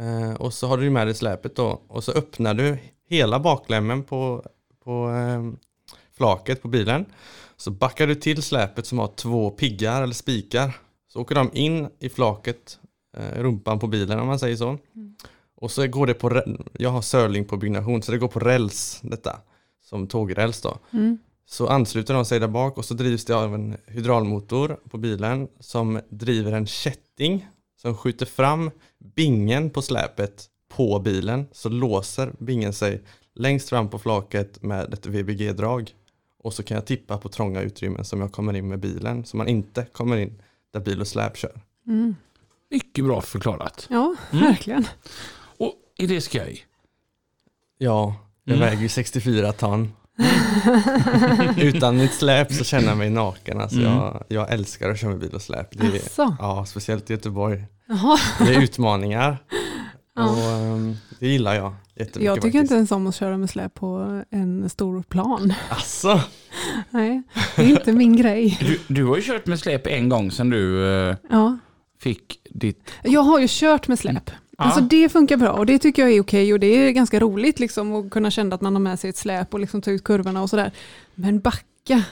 Speaker 6: eh, och så har du med dig släpet då och så öppnar du hela baklämmen på, på eh, flaket på bilen. Så backar du till släpet som har två piggar eller spikar. Så åker de in i flaket, eh, rumpan på bilen om man säger så. Mm. Och så går det på, jag har Sörling på byggnation så det går på räls detta. Som tågräls då.
Speaker 2: Mm.
Speaker 6: Så ansluter de sig där bak och så drivs det av en hydraulmotor på bilen som driver en kätting som skjuter fram bingen på släpet på bilen. Så låser bingen sig längst fram på flaket med ett VBG-drag. Och så kan jag tippa på trånga utrymmen som jag kommer in med bilen så man inte kommer in där bil och släp kör.
Speaker 2: Mm.
Speaker 1: Mycket bra förklarat.
Speaker 2: Ja,
Speaker 1: Mm.
Speaker 2: verkligen.
Speaker 1: Är det skoj?
Speaker 6: Ja, jag
Speaker 1: Mm.
Speaker 6: väger ju 64 ton. [laughs] Utan mitt släp så känner jag mig naken. Alltså
Speaker 1: Mm.
Speaker 6: jag, jag älskar att köra med bil och släp. Det är,
Speaker 2: Asså.
Speaker 6: ja, speciellt i Göteborg.
Speaker 2: Jaha.
Speaker 6: Det är utmaningar.
Speaker 2: Ja.
Speaker 6: Och ehm, det gillar jag jättemycket
Speaker 2: Jag tycker
Speaker 6: faktiskt.
Speaker 2: inte ens om att köra med släp på en stor plan.
Speaker 6: Alltså, [laughs]
Speaker 2: Nej, det är inte min grej.
Speaker 1: Du, du har ju kört med släp en gång sedan du eh,
Speaker 2: Ja.
Speaker 1: fick ditt...
Speaker 2: Jag har ju kört med släp.
Speaker 1: Ja.
Speaker 2: Alltså det funkar bra och det tycker jag är okej och det är ganska roligt liksom att kunna känna att man har med sig ett släp och liksom ta ut kurvorna och sådär. Men backa,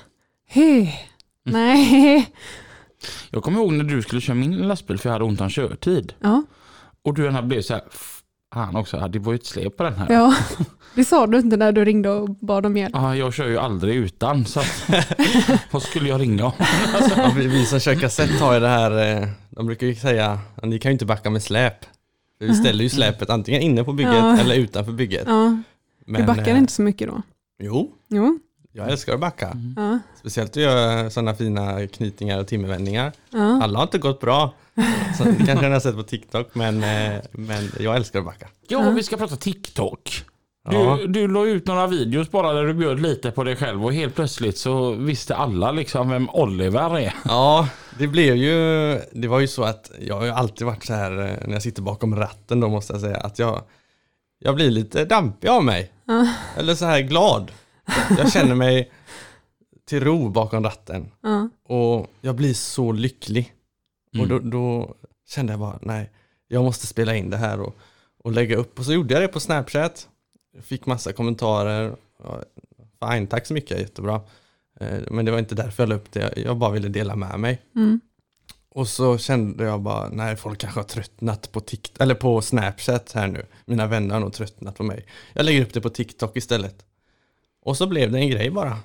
Speaker 2: hej, nej. [laughs]
Speaker 1: Jag kommer ihåg när du skulle köra min lastbil för jag hade ont om körtid.
Speaker 2: Ja,
Speaker 1: Och du gärna blev så här, han också, det var ju ett släp på den här.
Speaker 2: ja, det sa du inte när du ringde och bad om hjälp.
Speaker 1: Ja, jag kör ju aldrig utan, så [laughs] vad skulle jag ringa om?
Speaker 6: ja, vi, vi som kör kassett har ju det här, eh, de brukar ju säga, "Ja, ni kan ju inte backa med släp. Vi ställer ju [laughs] släpet antingen inne på bygget
Speaker 2: Ja.
Speaker 6: eller utanför bygget.
Speaker 2: Ja,
Speaker 6: Men,
Speaker 2: du backar
Speaker 6: eh,
Speaker 2: inte så mycket då?
Speaker 6: Jo,
Speaker 2: Jo,
Speaker 6: jag älskar att backa.
Speaker 2: ja,
Speaker 6: Speciellt att göra sådana fina knytningar och timmervändningar.
Speaker 2: ja.
Speaker 6: Alla har inte gått bra. Så, kanske ni har sett på TikTok, men, eh, men jag älskar att backa.
Speaker 1: Ja, vi ska prata TikTok. Du,
Speaker 6: Ja.
Speaker 1: du la ut några videos bara där du bjöd lite på dig själv och helt plötsligt så visste alla liksom vem Oliver är.
Speaker 6: Ja, det blev ju, det var ju så att jag har ju alltid varit så här eh, när jag sitter bakom ratten då måste jag säga att jag, jag blir lite dampig av mig. Eller så här glad. Jag känner mig till ro bakom ratten
Speaker 2: ja.
Speaker 6: och jag blir så lycklig. Och då, då kände jag bara, nej, jag måste spela in det här och, och lägga upp. Och så gjorde jag det på Snapchat. Jag fick massa kommentarer. Fine, tack så mycket, jättebra. Eh, Men det var inte därför jag la upp det. Jag bara ville dela med mig.
Speaker 2: Mm.
Speaker 6: Och så kände jag bara, nej folk kanske har tröttnat på TikTok, eller på Snapchat här nu. Mina vänner har nog tröttnat på mig. Jag lägger upp det på TikTok istället. Och så blev det en grej bara.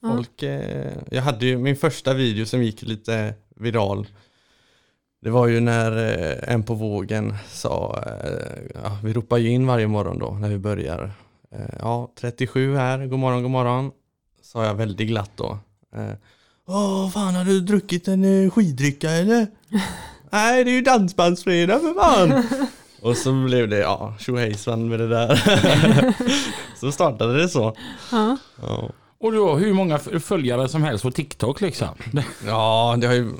Speaker 6: Folk, eh, jag hade ju min första video som gick lite viral. Det var ju när eh, en på vågen sa, eh, ja, vi ropar ju in varje morgon då när vi börjar. Eh, ja, 37 här, god morgon, god morgon. Sa jag väldigt glatt då. Åh, fan har du druckit en skidrycka eller? [laughs] Nej, det är ju dansbandsfredag för fan! [laughs] Och så blev det, ja, tjohejsan med det där. [laughs] så startade det så.
Speaker 2: ja.
Speaker 6: Ja.
Speaker 1: Och du har hur många följare som helst på TikTok liksom. [laughs]
Speaker 6: Ja, det har, ju,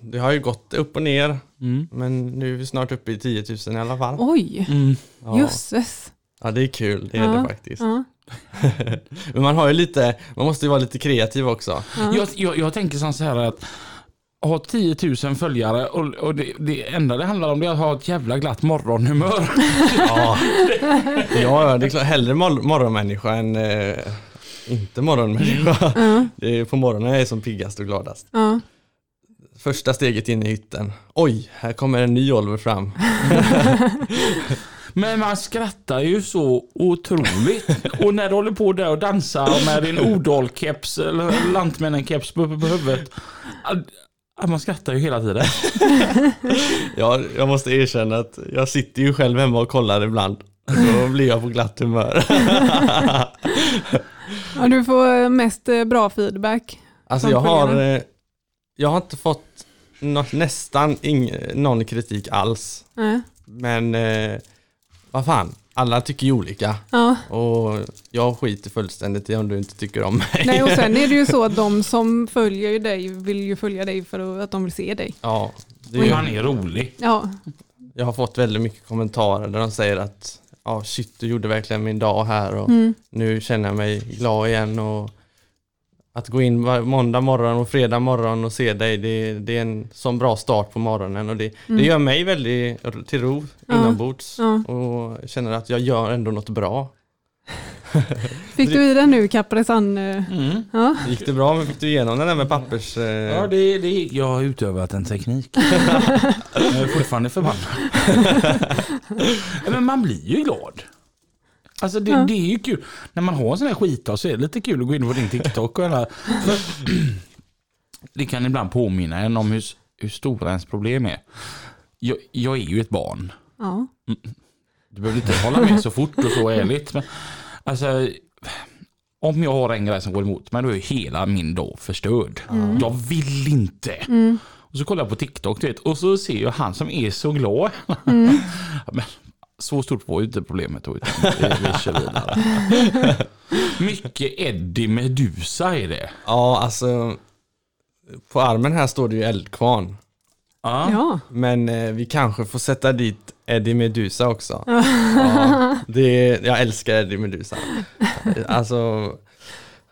Speaker 6: det har ju gått upp och ner.
Speaker 1: Mm.
Speaker 6: Men nu är vi snart uppe i 10 000 i alla fall.
Speaker 2: Oj,
Speaker 1: Mm.
Speaker 6: Ja,
Speaker 2: jösses.
Speaker 6: ja det är kul, det är
Speaker 2: Ja,
Speaker 6: det faktiskt.
Speaker 2: Ja. [laughs]
Speaker 6: Men man har ju lite, man måste ju vara lite kreativ också.
Speaker 2: Ja.
Speaker 1: Jag, jag, jag tänker som så här att ha 10 000 följare och, och det, det enda det handlar om det är att ha ett jävla glatt morgonhumör. [laughs]
Speaker 6: Ja, ja det är klart, hellre mor- morgonmänniska än eh, inte morgonmänniska. [laughs]
Speaker 2: Ja.
Speaker 6: Det är på morgonen jag är som piggast och gladast.
Speaker 2: Ja.
Speaker 6: Första steget in i hytten. Oj, här kommer en ny Oliver fram. [laughs]
Speaker 1: Men man skrattar ju så otroligt. Och när du håller på där och dansar med din Odal-keps eller Lantmännen-keps på, på huvudet. Man skrattar ju hela tiden. [laughs]
Speaker 6: Ja, jag måste erkänna att jag sitter ju själv hemma och kollar ibland. Då blir jag på glatt humör.
Speaker 2: Ja, du får mest eh, bra feedback.
Speaker 6: Alltså jag har, eh, jag har inte fått nå- nästan ing, någon kritik alls.
Speaker 2: Nej.
Speaker 6: Men eh, vad fan, alla tycker ju olika.
Speaker 2: Ja.
Speaker 6: Och jag skiter fullständigt i om du inte tycker om mig.
Speaker 2: Nej, och sen är det ju så att [laughs] de som följer dig vill ju följa dig för att de vill se dig.
Speaker 6: Ja, det är ju,
Speaker 1: Han är rolig.
Speaker 2: Ja,
Speaker 6: jag har fått väldigt mycket kommentarer där de säger att ja, shit, du gjorde verkligen min dag här och
Speaker 2: mm.
Speaker 6: nu känner jag mig glad igen och att gå in måndag morgon och fredag morgon och se dig, det, det är en sån bra start på morgonen och det, det gör mig väldigt till ro
Speaker 2: Ja.
Speaker 6: inombords
Speaker 2: Ja.
Speaker 6: och känner att jag gör ändå något bra. [laughs]
Speaker 2: Fick du i den nu Kapresan?
Speaker 1: Mm.
Speaker 2: Ja.
Speaker 6: Gick det bra? Fick du igenom den där med pappers... Eh...
Speaker 1: Ja, det, det, jag har utövat en teknik. [laughs] jag är fortfarande förbannad. Men man blir ju glad. Alltså det,
Speaker 2: Ja.
Speaker 1: det är ju kul. När man har en sån här skitdag så är det lite kul att gå in på din TikTok och alla. [clears throat] Det kan ibland påminna en om hur, hur stora ens problem är. Jag, jag är ju ett barn.
Speaker 2: ja.
Speaker 1: Du behöver inte hålla med så fort och så ärligt. Men, alltså, om jag har en grej som går emot mig då är hela min dag förstörd. Jag vill inte. Och så kollar jag på TikTok du vet, och så ser jag han som är så glad. [laughs] Ja, men, så stort var ju inte problemet då. Utan vi, vi kör vidare. [laughs] Mycket Eddie Medusa är det.
Speaker 6: Ja, alltså på armen här står det ju eldkvarn.
Speaker 1: Ja.
Speaker 2: ja.
Speaker 6: Men eh, vi kanske får sätta dit Eddie Medusa också. Ja, det, jag älskar Eddie Medusa. Alltså,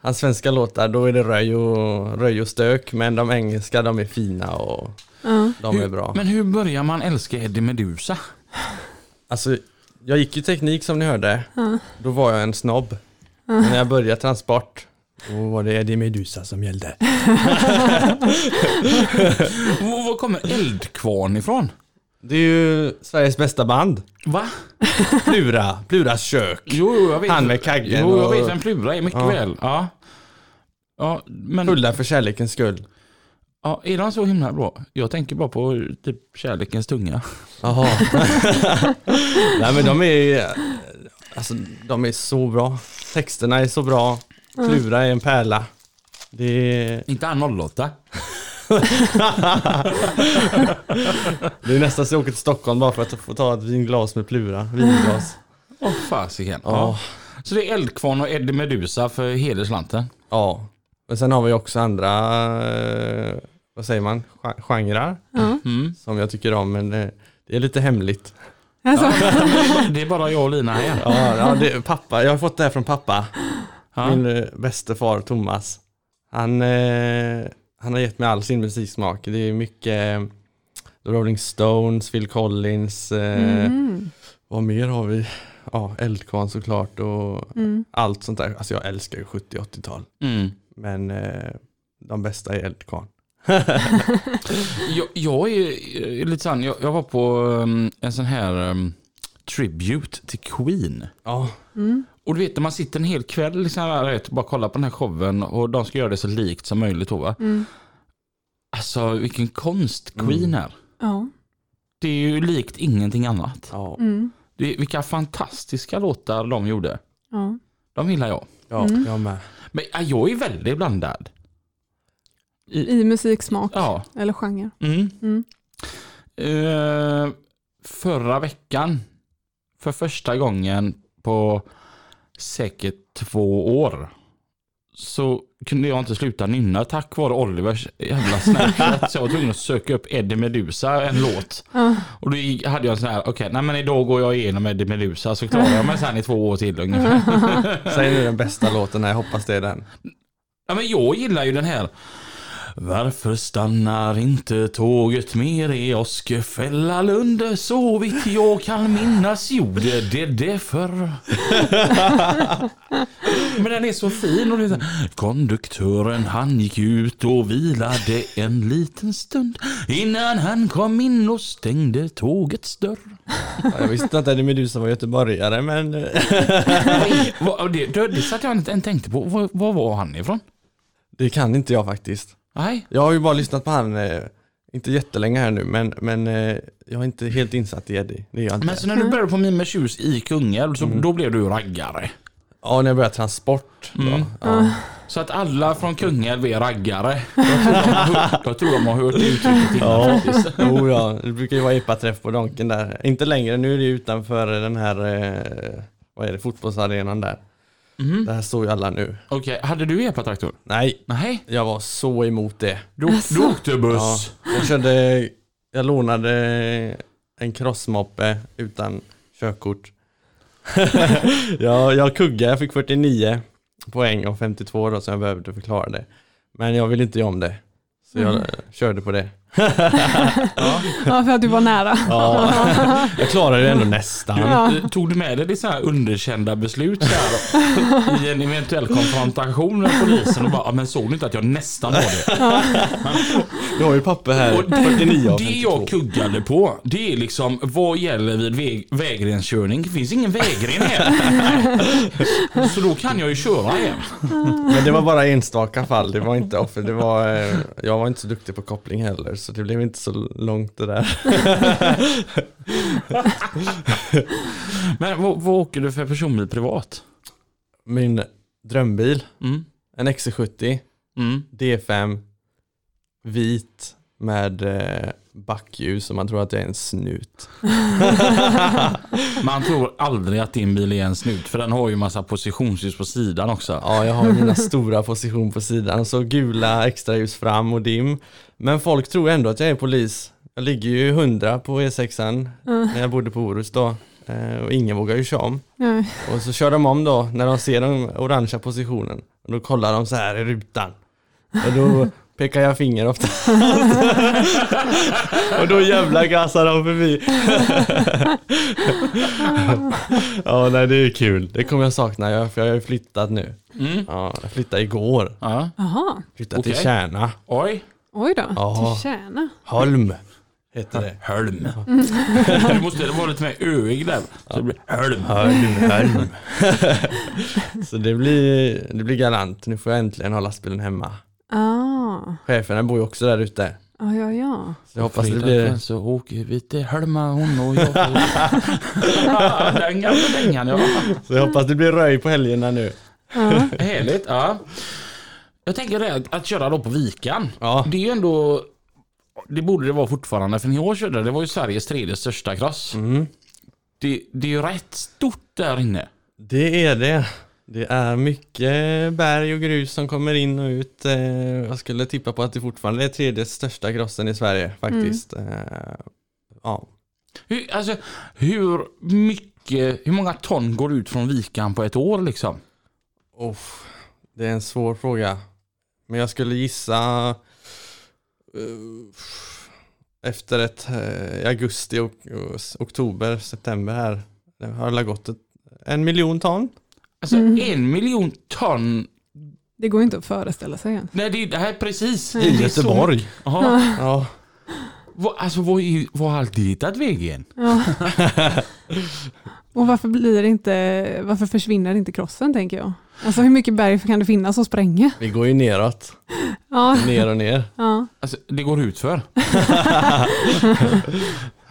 Speaker 6: hans svenska låtar, då är det röj och, röj och stök, men de engelska, de är fina och
Speaker 2: ja.
Speaker 6: de är bra.
Speaker 1: Men hur börjar man älska Eddie Medusa?
Speaker 6: Alltså, jag gick ju teknik som ni hörde. Då var jag en snobb. Men när jag började transport, då var det Eddie Medusa som gällde. [laughs]
Speaker 1: Var kommer Eldkvarn ifrån?
Speaker 6: Det är ju Sveriges bästa band.
Speaker 1: Va?
Speaker 6: Plura, Pluras kök.
Speaker 1: Jo, jo, jag vet.
Speaker 6: Han med kaggen
Speaker 1: Jo, jag vet vem Plura är mycket
Speaker 6: Ja.
Speaker 1: väl. Ja. Ja, men
Speaker 6: Fulla för kärlekens skull.
Speaker 1: ja, är de så himla bra? Jag tänker bara på typ kärlekens tunga.
Speaker 6: Jaha. [laughs] Nej men de är, alltså de är så bra. Texterna är så bra. Plura är en pärla. Det är,
Speaker 1: Inte han 08.
Speaker 6: Det är nästan så jag åker till Stockholm bara för att få ta ett vinglas med Plura. Vinglas.
Speaker 1: Åh fasiken.
Speaker 6: Ja.
Speaker 1: Ja. Så det är Eldkvarn och Eddie Medusa för hederslanten.
Speaker 6: Ja. Men sen har vi också andra, eh, vad säger man, Gen- genrer.
Speaker 1: Mm.
Speaker 6: som jag tycker om men det, det är lite hemligt.
Speaker 2: Alltså, [laughs]
Speaker 1: Det är bara jag och Lina här.
Speaker 6: Ja, ja det, pappa, jag har fått det här från pappa.
Speaker 1: Ja.
Speaker 6: Min eh, bäste far Thomas. Han, eh, han har gett mig all sin musiksmak. Det är mycket eh, Rolling Stones, Phil Collins, eh,
Speaker 2: mm.
Speaker 6: vad mer har vi? Ja, Eldkvarn såklart och
Speaker 2: Mm.
Speaker 6: allt sånt där. Alltså jag älskar ju 70-80-tal.
Speaker 1: Mm.
Speaker 6: Men eh, de bästa är Eldkvarn. [laughs]
Speaker 1: Jag, jag är lite sån, jag, jag var på um, en sån här um, tribute till Queen.
Speaker 6: Ja,
Speaker 2: Mm.
Speaker 1: Och du vet när man sitter en hel kväll liksom, vet, bara kollar på den här showen och de ska göra det så likt som möjligt. Då, va?
Speaker 2: Mm.
Speaker 1: Alltså vilken konst Queen är.
Speaker 2: Ja.
Speaker 1: Det är ju likt ingenting annat.
Speaker 6: ja,
Speaker 2: Mm.
Speaker 1: Det, vilka fantastiska låtar de gjorde.
Speaker 2: Ja.
Speaker 1: De gillar jag.
Speaker 6: ja
Speaker 2: Mm.
Speaker 6: jag med.
Speaker 1: Men ja, jag är väldigt blandad. I,
Speaker 2: I musiksmak
Speaker 1: ja.
Speaker 2: eller genre.
Speaker 1: Mm.
Speaker 2: Mm.
Speaker 1: Eh, förra veckan, för första gången på säkert två år, så kunde jag inte sluta nynna tack vare Olivers jävla Snapchat. Så jag var tvungen att söka upp Eddie Medusa, en låt. Och då hade jag en sån här, okej, nej men idag går jag igenom Eddie Medusa så klarar jag mig sen i två år till ungefär.
Speaker 6: Säg nu den bästa låten, jag hoppas det är den.
Speaker 1: Ja, men jag gillar ju den här. Varför stannar inte tåget mer i Åskefällalund? Så vitt jag kan minnas gjorde det det förr. [laughs] Men den är så fin. Och det är så här, Konduktören han gick ut och vilade en liten stund innan han kom in och stängde tågets dörr.
Speaker 6: Ja, Jag visste inte att Eddie Medusa var göteborgare men [laughs]
Speaker 1: det, det, det satt jag inte tänkte på. Var, var var han ifrån?
Speaker 6: det kan inte jag faktiskt.
Speaker 1: Nej.
Speaker 6: Jag har ju bara lyssnat på han, eh, inte jättelänge här nu, men, men eh, jag är inte helt insatt i Eddie. Det är jag inte.
Speaker 1: Men så när du började på Mime Tjus i Kungälv så då blev du raggare.
Speaker 6: Ja, när jag började transport. då.
Speaker 1: Mm.
Speaker 6: Ja.
Speaker 1: Så att alla från Kungälv är raggare. Jag tror de har hört, [laughs] jag tror de har hört det uttrycket innan
Speaker 6: Ja,
Speaker 1: faktiskt.
Speaker 6: jo, ja, det brukar ju vara epaträff på Donken där. Inte längre, nu är det utanför den här, eh, vad är det, fotbollsarenan där.
Speaker 1: Mhm.
Speaker 6: Där står ju alla nu.
Speaker 1: Okej, hade du epatraktor?
Speaker 6: Nej,
Speaker 1: Nej,
Speaker 6: jag var så emot det.
Speaker 1: du, du åkte
Speaker 6: Ja,
Speaker 1: buss.
Speaker 6: jag körde, jag lånade en crossmoppe utan körkort. [laughs] ja, jag kuggade, jag fick 49. poäng och 52 då som jag behövde förklara det. Men jag ville inte göra om det. Så jag
Speaker 2: Mm.
Speaker 6: eh, körde på det. [laughs]
Speaker 2: Ja, för att du var nära.
Speaker 6: Ja, [laughs] jag klarade det ändå nästan.
Speaker 2: Ja.
Speaker 1: Tog du med dig det så här underkända beslut så här, i en eventuell konfrontation med polisen och bara, "Ja, men såg du inte att jag nästan var det?
Speaker 6: Du har ju papper här,
Speaker 1: Och
Speaker 6: 49 av
Speaker 1: det
Speaker 6: 52.
Speaker 1: jag kuggade på, det är liksom vad gäller vid väg, vägrenskörning. Det finns ingen vägren här. [laughs] Så då kan jag ju köra igen.
Speaker 6: Men det var bara enstaka fall, det var inte offer. Det var, eh, jag var inte så duktig på koppling heller, så det blev inte så långt det där. [laughs]
Speaker 1: Men vad, vad åker du för personbil privat?
Speaker 6: Min drömbil,
Speaker 1: Mm.
Speaker 6: en XC70,
Speaker 1: Mm.
Speaker 6: D5, vit med eh, backljus och man tror att det är en snut. [laughs]
Speaker 1: Man tror aldrig att din bil är en snut för den har ju massa positionsljus på sidan också.
Speaker 6: Ja, jag har mina stora position på sidan, så gula extraljus fram och dim. Men folk tror ändå att jag är polis. Jag ligger ju 100 på E6an när jag bodde på Orust då. Eh, Och ingen vågar ju köra om.
Speaker 2: Nej.
Speaker 6: Och så kör de om då när de ser den orangea positionen. Och då kollar de så här i rutan. Och då pekar jag finger ofta. [laughs] och då jävla gasar de förbi. [laughs] ja, nej det är kul. Det kommer jag sakna, jag- för jag har ju flyttat nu.
Speaker 1: Mm.
Speaker 6: Ja, jag flyttade igår.
Speaker 1: Ja.
Speaker 2: Jaha,
Speaker 6: Flyttade till
Speaker 1: Okej.
Speaker 6: Kärna.
Speaker 1: Oj.
Speaker 2: Oj då.
Speaker 6: Ja.
Speaker 2: Till Tjärna.
Speaker 6: Holm heter det.
Speaker 1: Hölm. [laughs] Du måste vara lite mer öig där. Så det blir Hölm.
Speaker 6: Holm, Holm. [laughs] så det blir, det blir galant. Nu får jag äntligen ha lastbilen hemma.
Speaker 2: Ah,
Speaker 6: Cheferna bor ju också där ute.
Speaker 2: ja, ja, ja.
Speaker 6: Så jag hoppas det blir...
Speaker 1: så åker vi till Hölma hon och jag. [laughs] Den gamla dängan ja.
Speaker 6: Så jag hoppas det blir röj på helgerna nu.
Speaker 2: ja.
Speaker 1: Härligt. Ja. Jag tänker det att köra då på Vikan.
Speaker 6: Ja,
Speaker 1: Det är ju ändå det borde det vara fortfarande, för när jag körde det var ju Sveriges tredje största cross.
Speaker 6: mm.
Speaker 1: Det, det är ju rätt stort där inne.
Speaker 6: det är det. Det är mycket berg och grus som kommer in och ut. Eh, Jag skulle tippa på att det fortfarande är tredje största crossen i Sverige faktiskt. Eh, Ja,
Speaker 1: Hur, alltså, hur mycket, hur många ton går ut från Vikan på ett år liksom?
Speaker 6: Uff, det är en svår fråga. Men jag skulle gissa eh, efter ett eh, augusti och, oktober, september här. Det har det gått ett, en miljon ton.
Speaker 1: Alltså
Speaker 2: Mm.
Speaker 1: en miljon ton.
Speaker 2: Det går inte att föreställa sig ens.
Speaker 1: Nej, det, det här är precis.
Speaker 6: I Göteborg.
Speaker 1: Jaha.
Speaker 6: Ja.
Speaker 1: Vad- Alltså vad har allt det tagit vägen?
Speaker 2: Ja. [laughs] Och varför blir det inte, varför försvinner inte krossen tänker jag? Alltså hur mycket berg kan det finnas att spränga?
Speaker 6: Vi går ju neråt. [laughs]
Speaker 2: Ja,
Speaker 6: Ner och ner.
Speaker 2: ja.
Speaker 1: Alltså, det går ut för. [laughs]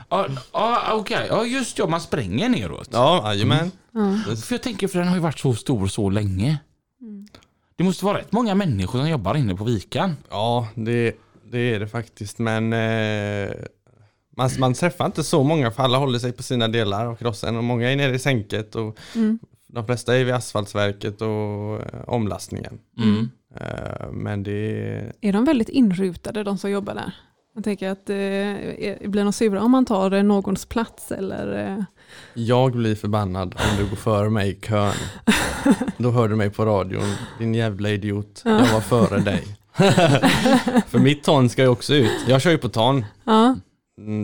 Speaker 1: Ja, ja, okej. Ja, just ja, man spränger neråt.
Speaker 6: Ja, jajamän.
Speaker 2: ja.
Speaker 1: För jag tänker, för den har ju varit så stor så länge. Det måste vara rätt många människor som jobbar inne på Vikan.
Speaker 6: Ja, det, det är det faktiskt. Men eh, man, man träffar inte så många för alla håller sig på sina delar av krossen. Och många är nere i sänket och
Speaker 2: Mm.
Speaker 6: de flesta är vid asfaltverket och eh, omlastningen.
Speaker 1: Mm.
Speaker 6: Eh, men det
Speaker 2: Är de väldigt inrutade de som jobbar där? Jag tänker att eh, är- blir de sura om man tar eh, någons plats eller? Eh,
Speaker 6: Jag blir förbannad om du går före mig i kön. [laughs] Då hör du mig på radion, din jävla idiot. Jag var före dig. [laughs] [laughs] För mitt ton ska ju också ut. Jag kör ju på ton.
Speaker 2: ja,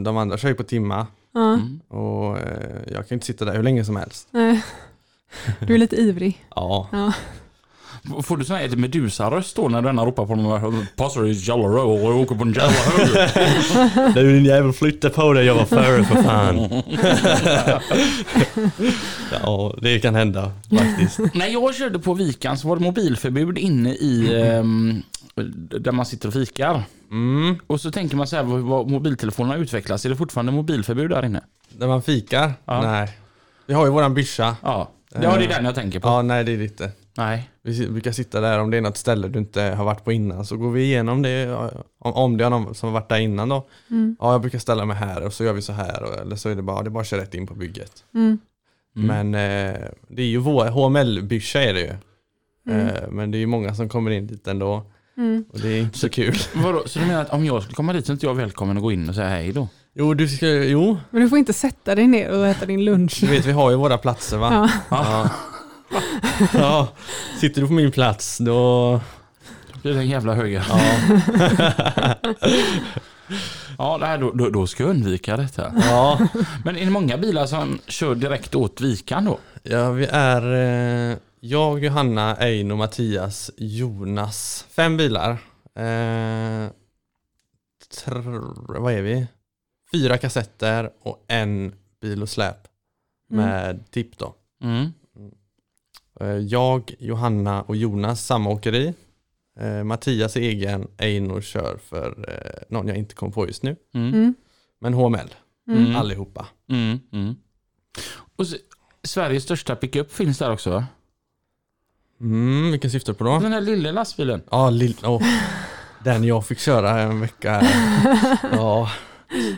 Speaker 6: De andra kör ju på timma.
Speaker 1: Mm.
Speaker 6: Och eh, jag kan inte sitta där hur länge som helst.
Speaker 2: nej. Du är lite ivrig. [laughs]
Speaker 6: Ja,
Speaker 2: Ja.
Speaker 1: Får du sån här Medusa-röst då när denna ropar på någon Passar i Jalla Row och åker på en Jalla Row? [laughs]
Speaker 6: du din jävel flytta på dig, jag var före för fan. [laughs] ja, det kan hända faktiskt.
Speaker 1: När jag körde på Vikan så var det mobilförbud inne i ehm, där man sitter och fikar.
Speaker 6: Mm,
Speaker 1: Och så tänker man så här, vad, mobiltelefonerna utvecklas. Är det fortfarande mobilförbud där inne?
Speaker 6: där man fikar?
Speaker 1: Ja.
Speaker 6: Nej. Vi har ju våran byscha.
Speaker 1: Ja, det, ja, det är den jag tänker på.
Speaker 6: Ja, nej det är det inte.
Speaker 1: Nej.
Speaker 6: Vi brukar sitta där om det är något ställe du inte har varit på innan så går vi igenom det om, om det är någon som har varit där innan då.
Speaker 2: Mm.
Speaker 6: Ja, jag brukar ställa mig här och så gör vi så här eller så är det bara, det är bara att köra rätt in på bygget.
Speaker 2: Mm.
Speaker 1: Mm.
Speaker 6: Men eh, det är ju vår HML-byscha är det ju.
Speaker 2: Mm.
Speaker 6: Eh, men det är ju många som kommer in dit ändå
Speaker 2: Mm.
Speaker 6: och det är inte så kul.
Speaker 1: Vadå, så du menar att om jag skulle komma dit så är inte jag välkommen att gå in och säga hej då?
Speaker 6: Jo, du ska, jo,
Speaker 2: Men du får inte sätta dig ner och äta din lunch.
Speaker 6: du vet vi har ju våra platser va?
Speaker 2: Ja.
Speaker 6: Ja. Ja, sitter du på min plats då...
Speaker 1: blir det en jävla höger.
Speaker 6: Ja, [laughs]
Speaker 1: Ja, nej, då, då, då ska jag undvika detta.
Speaker 6: ja,
Speaker 1: Men är det många bilar som kör direkt åt vikan då?
Speaker 6: ja vi är eh, jag, Johanna, Eino, Mattias, Jonas. Fem bilar. Eh, tr- vad är vi? Fyra kassetter och en bil och släp med tipp då.
Speaker 1: Mm.
Speaker 6: Eh, Jag, Johanna och Jonas samma åkeri. Eh, Mattias är egen, Eino kör för eh, någon jag inte kom på just nu.
Speaker 1: Mm.
Speaker 2: Mm.
Speaker 6: Men HML,
Speaker 1: Mm.
Speaker 6: allihopa.
Speaker 1: Mm. Mm. Och så, Sveriges största pickup finns där också va?
Speaker 6: Mm, vilken syftar du på då?
Speaker 1: Den här lilla lastbilen.
Speaker 6: Ja, lill- åh, den jag fick köra en vecka. [laughs] Ja,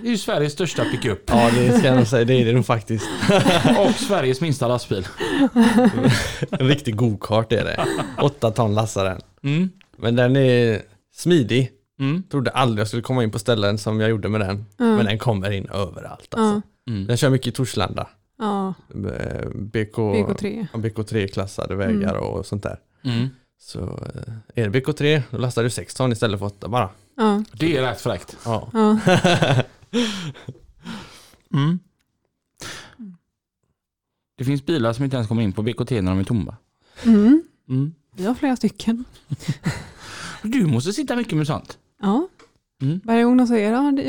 Speaker 1: Det är ju Sveriges största pickup.
Speaker 6: ja det ska jag nog säga, det är det nog faktiskt. [laughs]
Speaker 1: Och Sveriges minsta lastbil. [laughs]
Speaker 6: En riktig go-kart är det. Åtta ton lassar den.
Speaker 1: Mm.
Speaker 6: Men den är smidig.
Speaker 1: Mm.
Speaker 6: Trodde aldrig jag skulle komma in på ställen som jag gjorde med den.
Speaker 2: Ja.
Speaker 6: Men den kommer in överallt alltså.
Speaker 2: Ja.
Speaker 1: Mm.
Speaker 6: Den kör mycket i Torslanda.
Speaker 2: Ja,
Speaker 6: Eh, BK,
Speaker 2: BK3.
Speaker 6: ja, BK3-klassade vägar och sånt där.
Speaker 1: Mm.
Speaker 6: Så eh, är det BK3 då lastar du 6 ton istället för 8 bara.
Speaker 2: Ja,
Speaker 1: Det är rätt fräckt.
Speaker 6: Ja.
Speaker 2: ja. [laughs]
Speaker 1: Mm. Det finns bilar som inte ens kommer in på BKT när de är tomma.
Speaker 2: Mm.
Speaker 1: Mm.
Speaker 2: Vi har flera stycken. [laughs]
Speaker 1: Du måste sitta mycket med sånt.
Speaker 2: Ja.
Speaker 1: Mm.
Speaker 2: Varje gång de säger, ja, det,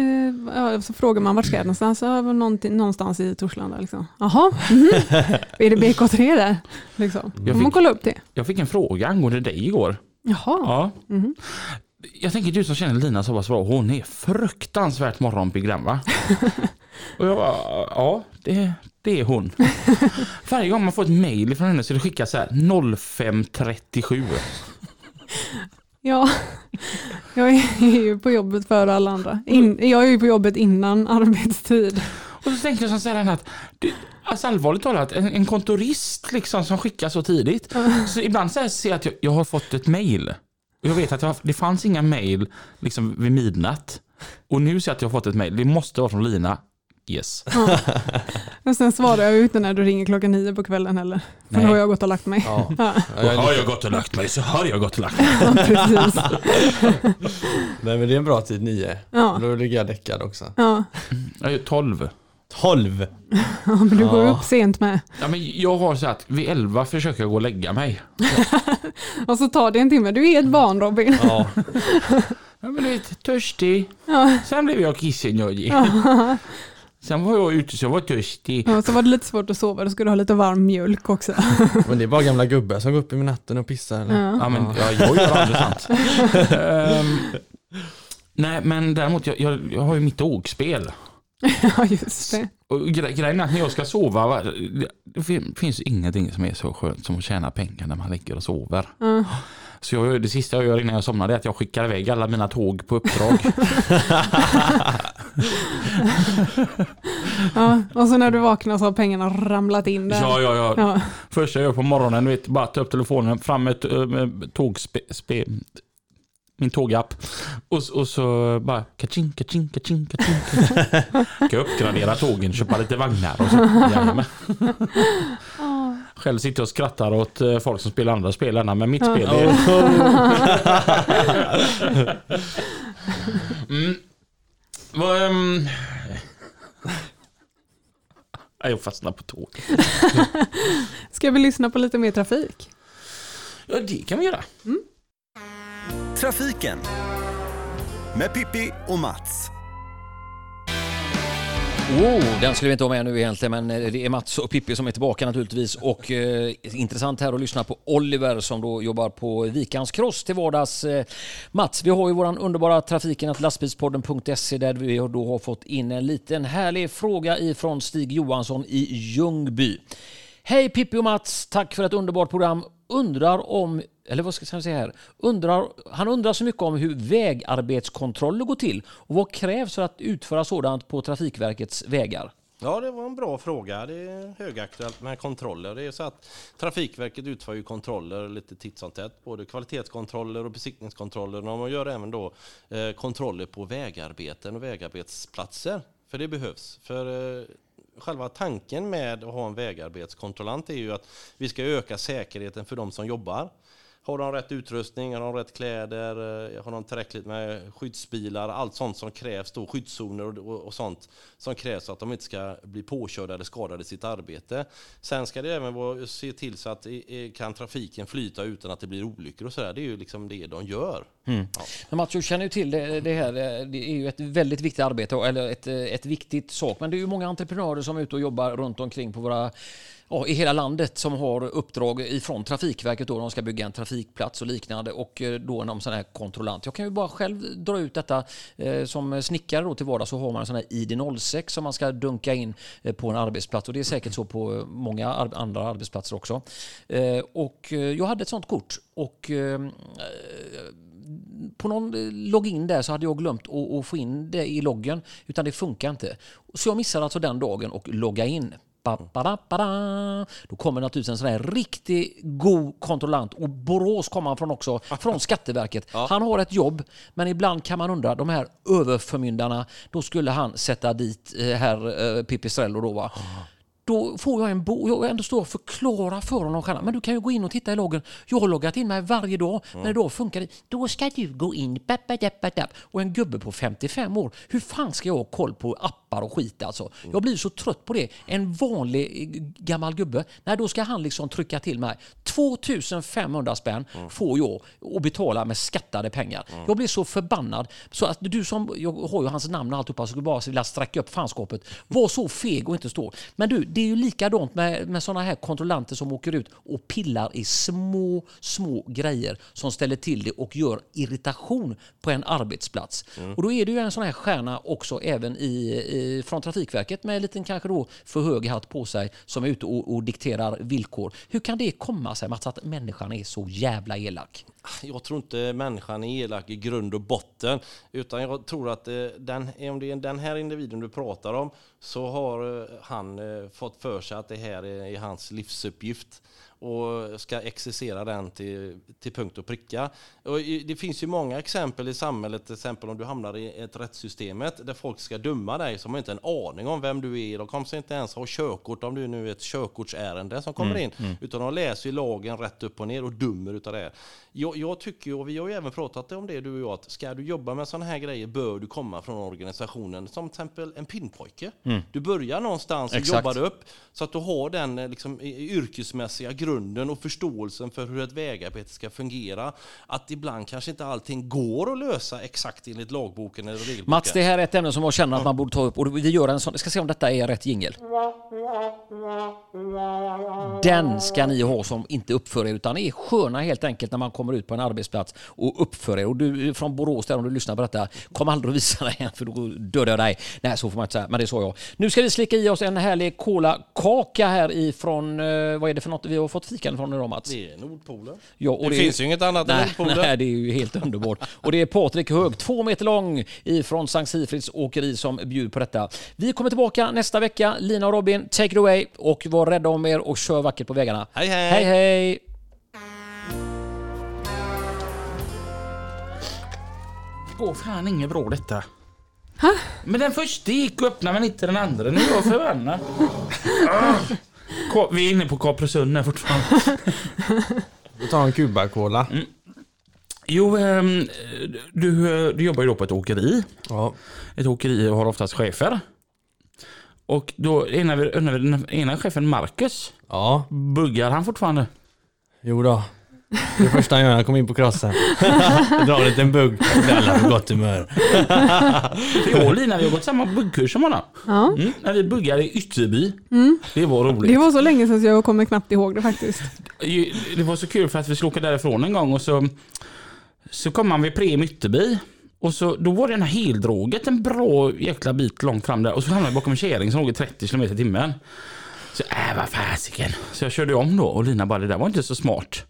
Speaker 2: eh, så frågar man vart ska jag någonstans? Ja, någonstans i Torslanda. Liksom. Jaha, mhm. [laughs] är det BK3 där? Liksom.
Speaker 1: Jag
Speaker 2: man
Speaker 1: fick-
Speaker 2: kolla upp det?
Speaker 1: Jag fick en fråga angående dig igår.
Speaker 2: Jaha.
Speaker 1: Ja.
Speaker 2: Mhm.
Speaker 1: Jag tänker du som känner Lina så pass bra, hon är fruktansvärt morgonpigg den va? [laughs] Och jag bara, ja det, det är hon. [laughs] Varje gång man får ett mail från henne så är det skickat så här 0537.
Speaker 2: Ja, [laughs] jag är ju på jobbet före alla andra. In, jag är ju på jobbet innan arbetstid.
Speaker 1: Och så tänkte jag så här att, alltså allvarligt talat, en, en kontorist liksom som skickar så tidigt. Så ibland så ser jag att jag, jag har fått ett mail. Jag vet att jag, det fanns inga mail liksom vid midnatt. Och nu ser jag att jag har fått ett mail. Det måste vara från Lina. Yes.
Speaker 2: Ja. [laughs] Och sen svarar jag inte när du ringer klockan nio på kvällen heller. För
Speaker 1: Nej.
Speaker 2: då har jag gått och lagt mig.
Speaker 6: Ja.
Speaker 2: Ja,
Speaker 6: Ja, är
Speaker 1: har jag gått och lagt mig så har jag gått och lagt mig. [laughs]
Speaker 2: ja, precis. [laughs]
Speaker 6: Nej men det är en bra tid, 9.
Speaker 2: Ja,
Speaker 6: Då ligger jag däckad också.
Speaker 2: ja.
Speaker 1: Jag är 12.
Speaker 6: 12!
Speaker 2: ja men du går
Speaker 6: Ja.
Speaker 2: upp sent med.
Speaker 1: Ja, men jag har så att vid 11 försöker jag gå och lägga mig.
Speaker 2: Och så tar det en timme. Du är ett barn Robin.
Speaker 6: Ja,
Speaker 1: Jag blev lite törstig.
Speaker 2: Ja.
Speaker 1: Sen blev jag kissnödig. Sen var jag ute så jag var törstig.
Speaker 2: Ja, så var det lite svårt att sova. Då skulle du ha lite varm mjölk också. [laughs]
Speaker 6: men det är bara gamla gubbar som går upp i natten och pissar eller?
Speaker 2: Ja.
Speaker 1: Ja, men ja, jag gör aldrig sånt. [laughs] Ehm, nej, men däremot, jag, jag, jag har ju mitt åkspel. [laughs]
Speaker 2: ja, just det.
Speaker 1: Och gre- grejen är att när jag ska sova, va, det, det fin- finns ju ingenting som är så skönt som att tjäna pengar när man ligger och sover.
Speaker 2: Ja.
Speaker 1: Så jag, det sista jag gör innan jag somnar är att jag skickar iväg alla mina tåg på uppdrag. [laughs]
Speaker 2: Ja. Och så när du vaknar så har pengarna ramlat in där.
Speaker 1: ja, ja, ja.
Speaker 2: Ja.
Speaker 1: Första jag gör på morgonen, du vet, bara ta upp telefonen, fram med, med tågspe, spe, min tågapp och, och så bara kaching, kaching, kaching. kaching. Ska jag uppgradera tågen, köpa lite vagnar och så. [laughs] Jajamän. Själv sitter jag och skrattar åt eh, folk som spelar andra spel än men mitt spel är... [laughs] Mm. Vad, Nej, Jag fastnar på tåg. [laughs]
Speaker 2: Ska vi lyssna på lite mer trafik?
Speaker 1: Ja, det kan vi göra.
Speaker 3: Trafiken med Pippi och Mats.
Speaker 4: Oh, den skulle vi inte ha med nu egentligen, men eh, det är Mats och Pippi som är tillbaka naturligtvis. Och eh, intressant här att lyssna på Oliver som då jobbar på Vikans Cross till vardags. Eh, Mats, vi har ju våran underbara trafiken att lastbilspodden.se där vi då har fått in en liten härlig fråga ifrån Stig Johansson i Ljungby. Hej Pippi och Mats, tack för ett underbart program. Undrar om, eller vad ska jag säga här, undrar, han undrar så mycket om hur vägarbetskontroller går till och vad krävs för att utföra sådant på Trafikverkets vägar?
Speaker 5: Ja, det var en bra fråga. Det är högaktuellt med kontroller. Det är så att Trafikverket utför ju kontroller lite titt som tätt, både kvalitetskontroller och besiktningskontroller. De gör även då eh, kontroller på vägarbeten och vägarbetsplatser. För det behövs. För eh, själva tanken med att ha en vägarbetskontrollant är ju att vi ska öka säkerheten för de som jobbar. Har de rätt utrustning, har de rätt kläder, eh, har de tillräckligt med skyddsbilar, allt sånt som krävs då, skyddszoner och, och, sånt som krävs för att de inte ska bli påkörda eller skadade i sitt arbete. Sen ska det även vara, se till så att kan trafiken flyta utan att det blir olyckor och sådär. Det är ju liksom det de gör.
Speaker 4: Men Mats, du känner ju till det, det här. eh, Det är ju ett väldigt viktigt arbete, eller ett, eh, ett viktigt sak. Men det är ju många entreprenörer som är ute och jobbar runt omkring på våra Ja, i hela landet som har uppdrag ifrån Trafikverket då de ska bygga en trafikplats och liknande och eh, då någon sån här kontrollant. Jag kan ju bara själv dra ut detta eh, som snickare då till vardags så har man en sån här ID06 som man ska dunka in eh, på en arbetsplats och det är säkert så på många andra arbetsplatser också. Och jag hade ett sånt kort och på någon login där så hade jag glömt att, att få in det i loggen utan det funkar inte. Så jag missade alltså den dagen och logga in. Då kommer naturligtvis en sån här riktigt god kontrollant och Borås kommer han från också, från Skatteverket. Han har ett jobb men ibland kan man undra, de här överförmyndarna, då skulle han sätta dit eh, herr eh, Pipistrello då va. Då får jag en bok, jag ändå står och förklarar för honom själv. Men du kan ju gå in och titta i loggen. Jag har loggat in mig varje dag. När det då funkar det, då ska du gå in. Bap, bap, bap, bap. Och en gubbe på 55 år, hur fan ska jag ha koll på appar och skit alltså? Jag blir så trött på det. En vanlig eh, gammal gubbe, nej då ska han liksom trycka till mig. 2500 spänn får jag och betala med skattade pengar. Jag blir så förbannad. Så att du som, jag har ju hans namn och alltihopa, så skulle bara vilja sträcka upp fanskapet. Var så feg och inte stå. Men du, det är ju likadant med, med sådana här kontrollanter som åker ut och pillar i små, små grejer som ställer till det och gör irritation på en arbetsplats. Och då är det ju en sån här stjärna också även i, i, från Trafikverket med en liten kanske då för hög hatt på sig som är ute och, och dikterar villkor. Hur kan det komma sig Mats att människan är så jävla elak?
Speaker 5: Jag tror inte människan är elak i grund och botten. Utan jag tror att eh, den, om det är den här individen du pratar om så har eh, han eh, fått för sig att det här är hans livsuppgift och ska exercera den till, till punkt och pricka. Och det finns ju många exempel i samhället, till exempel om du hamnar i ett rättssystemet där folk ska döma dig som har inte en aning om vem du är. De kommer inte ens ha körkort om du nu är ett körkortsärende som kommer in. Utan de läser ju lagen rätt upp och ner och dömer utav det. Jag, jag tycker, och vi har ju även pratat om det du och jag, att ska du jobba med sådana här grejer bör du komma från organisationen som till exempel en pinnpojke. Du börjar någonstans och
Speaker 4: Exakt.
Speaker 5: jobbar upp så att du har den eh, liksom, yrkesmässiga grunden grunden och förståelsen för hur ett vägarbete ska fungera. Att ibland kanske inte allting går att lösa exakt enligt lagboken eller regelboken.
Speaker 4: Mats, det här är ett ämne som jag känner att man borde ta upp och vi gör en sån, jag ska se om detta är rätt jingel. Den ska ni ha som inte uppför er utan är sköna helt enkelt när man kommer ut på en arbetsplats och uppför er. Och du eh, från Borås där om du lyssnar på detta, kom aldrig och visa dig igen för då dödar jag dig. Nej, så får man inte säga, men det sa jag. Nu ska vi slicka i oss en härlig kolakaka här ifrån, eh, vad är det för något vi har fått fikan från idag Mats?
Speaker 5: Det är Nordpolen.
Speaker 4: Ja, och
Speaker 5: Det finns ju inget annat än
Speaker 4: nej,
Speaker 5: Nordpolen.
Speaker 4: Nej, det är ju helt underbart. Och det är Patrik Hög, två meter lång, ifrån Sankt Sigfrids åkeri som bjuder på detta. Vi kommer tillbaka nästa vecka. Lina och Robin, take it away och var rädda om er och kör vackert på vägarna.
Speaker 5: Hej, hej!
Speaker 4: Hej, hej!
Speaker 1: Går fan inget bra detta. Men den första gick att öppna men inte den andra. Nu är jag förbannad. [laughs] Vi är inne på Kapresund här fortfarande. [laughs]
Speaker 6: Du tar en Cuba-cola.
Speaker 1: Jo, ehm, du, du jobbar ju då på ett åkeri.
Speaker 6: Ja.
Speaker 1: Ett åkeri har oftast chefer. Och då ena, ena, ena chefen Marcus,
Speaker 6: Ja,
Speaker 1: buggar han fortfarande?
Speaker 6: jo då. Det första han gör när han kommer in på crossen. [laughs] Drar en liten bugg. Alla på gott humör.
Speaker 1: Jag och Lina vi har gått samma buggkurs som honom.
Speaker 2: Ja.
Speaker 1: Mm, när vi buggade i Ytterby. Det var roligt.
Speaker 2: Det var så länge sedan så jag kommer knappt ihåg det faktiskt.
Speaker 1: Det var så kul för att vi skulle åka därifrån en gång och så, så kom man vid Prem Ytterby. Och så, då var det den här heldråget en bra jäkla bit långt fram där. Och så hamnade jag bakom en kärring som låg i 30 km i timmen. Så äh vad fasiken. Så jag körde om då och Lina bara det där var inte så smart.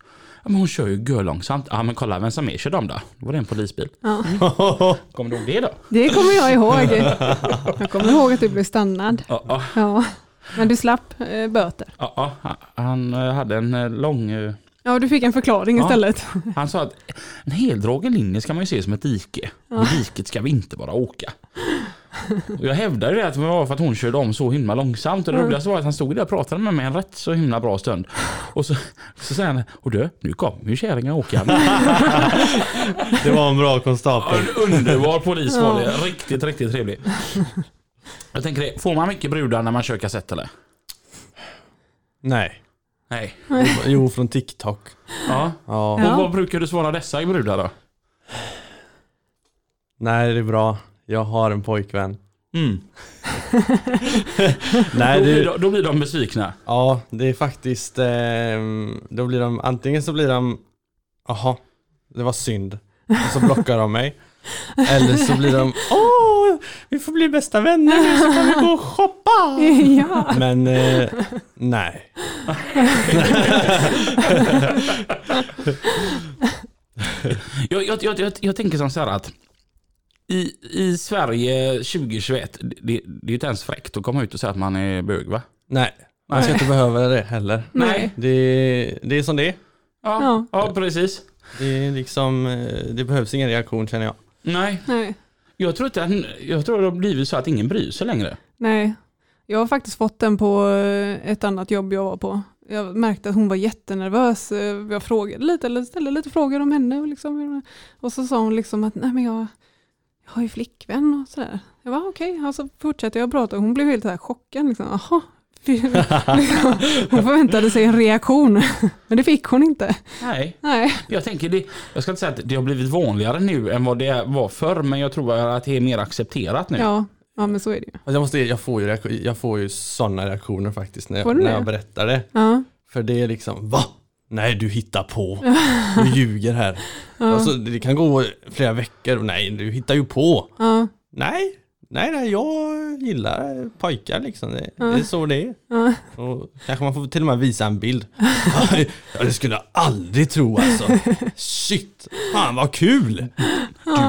Speaker 1: Ja, men hon kör ju gör långsamt. Ja men kolla vem som mer körde om då. Då var det en polisbil.
Speaker 2: Ja. [laughs]
Speaker 1: Kommer du ihåg det då?
Speaker 2: Det kommer jag ihåg. Jag kommer ihåg att du blev stannad.
Speaker 1: Ja, ja,
Speaker 2: Ja. Men du slapp eh, böter.
Speaker 1: ja, ja. Han eh, hade en eh, lång... eh,
Speaker 2: Ja, du fick en förklaring
Speaker 1: Ja.
Speaker 2: istället.
Speaker 1: Han sa att en heldragen linje ska man ju se som ett dike. Och diket ska vi inte bara åka. Och jag hävdade det att det var för att hon körde om så himla långsamt. Och det
Speaker 2: Mm.
Speaker 1: roligaste var att han stod där och pratade med mig en rätt så himla bra stund. Och så, så säger han, och du, nu kommer ju kärringen åkande. [laughs]
Speaker 6: Det var en bra konstapel.
Speaker 1: En underbar polis var det. Riktigt, riktigt trevlig. Jag tänker det, får man mycket brudar när man kör kassett eller?
Speaker 6: Nej.
Speaker 1: Nej.
Speaker 6: Jo, från TikTok.
Speaker 1: Ja.
Speaker 6: Ja.
Speaker 2: Ja.
Speaker 1: Och vad brukar du svara dessa brudar då?
Speaker 6: Nej, det är bra. Jag har en pojkvän.
Speaker 1: Mm. [laughs]
Speaker 6: Nej,
Speaker 1: Då, blir de, då blir de besvikna.
Speaker 6: ja, det är faktiskt, eh, då blir de, antingen så blir de, jaha, det var synd. Och så blockar de mig. Eller så blir de, åh, vi får bli bästa vänner nu så kan vi gå och shoppa. [laughs]
Speaker 2: ja.
Speaker 6: Men eh, nej. [laughs]
Speaker 1: Jag, jag, jag, jag, jag tänker som så här att i, i Sverige 2021, det, det är ju inte ens fräckt att komma ut och säga att man är bög va?
Speaker 6: Nej, man ska inte behöva det heller.
Speaker 2: Nej.
Speaker 6: Det, det är som det är.
Speaker 1: Ja,
Speaker 2: Ja.
Speaker 1: ja. precis.
Speaker 6: Det är liksom, eh, det behövs ingen reaktion känner jag.
Speaker 1: Nej,
Speaker 2: Nej.
Speaker 1: jag tror, inte, att- jag tror det har blivit så att ingen bryr sig längre.
Speaker 2: Nej. Jag har faktiskt fått den på eh, ett annat jobb jag var på. Jag märkte att hon var jättenervös. Eh, Jag frågade lite, eller ställde lite frågor om henne. Och, liksom, och så sa hon liksom att Nej, men jag, jag har ju flickvän och sådär. Jag var okej, okay. så fortsatte jag prata och hon blev helt så här chockad. Liksom. Liksom, [laughs] hon förväntade sig en reaktion, [laughs] men det fick hon inte.
Speaker 1: Nej,
Speaker 2: Nej.
Speaker 1: jag tänker det, jag ska inte säga att det har blivit vanligare nu än vad det var förr, men jag tror att det är mer accepterat nu.
Speaker 2: Ja, ja, men så är det ju.
Speaker 6: Alltså jag, måste, jag, får ju reaktion, jag får ju sådana reaktioner faktiskt när jag, när
Speaker 2: det?
Speaker 6: jag berättar det.
Speaker 2: Ja,
Speaker 6: För det är liksom, va? Nej du hittar på. Du [laughs] ljuger här.
Speaker 2: ja,
Speaker 6: Alltså, det kan gå flera veckor. Nej du hittar ju på.
Speaker 2: ja,
Speaker 6: Nej, nej, nej jag gillar pojkar liksom. Det, det är så det är.
Speaker 2: ja.
Speaker 6: Och kanske man får till och med visa en bild. [laughs] ja, det skulle jag aldrig tro alltså. Shit, fan vad kul!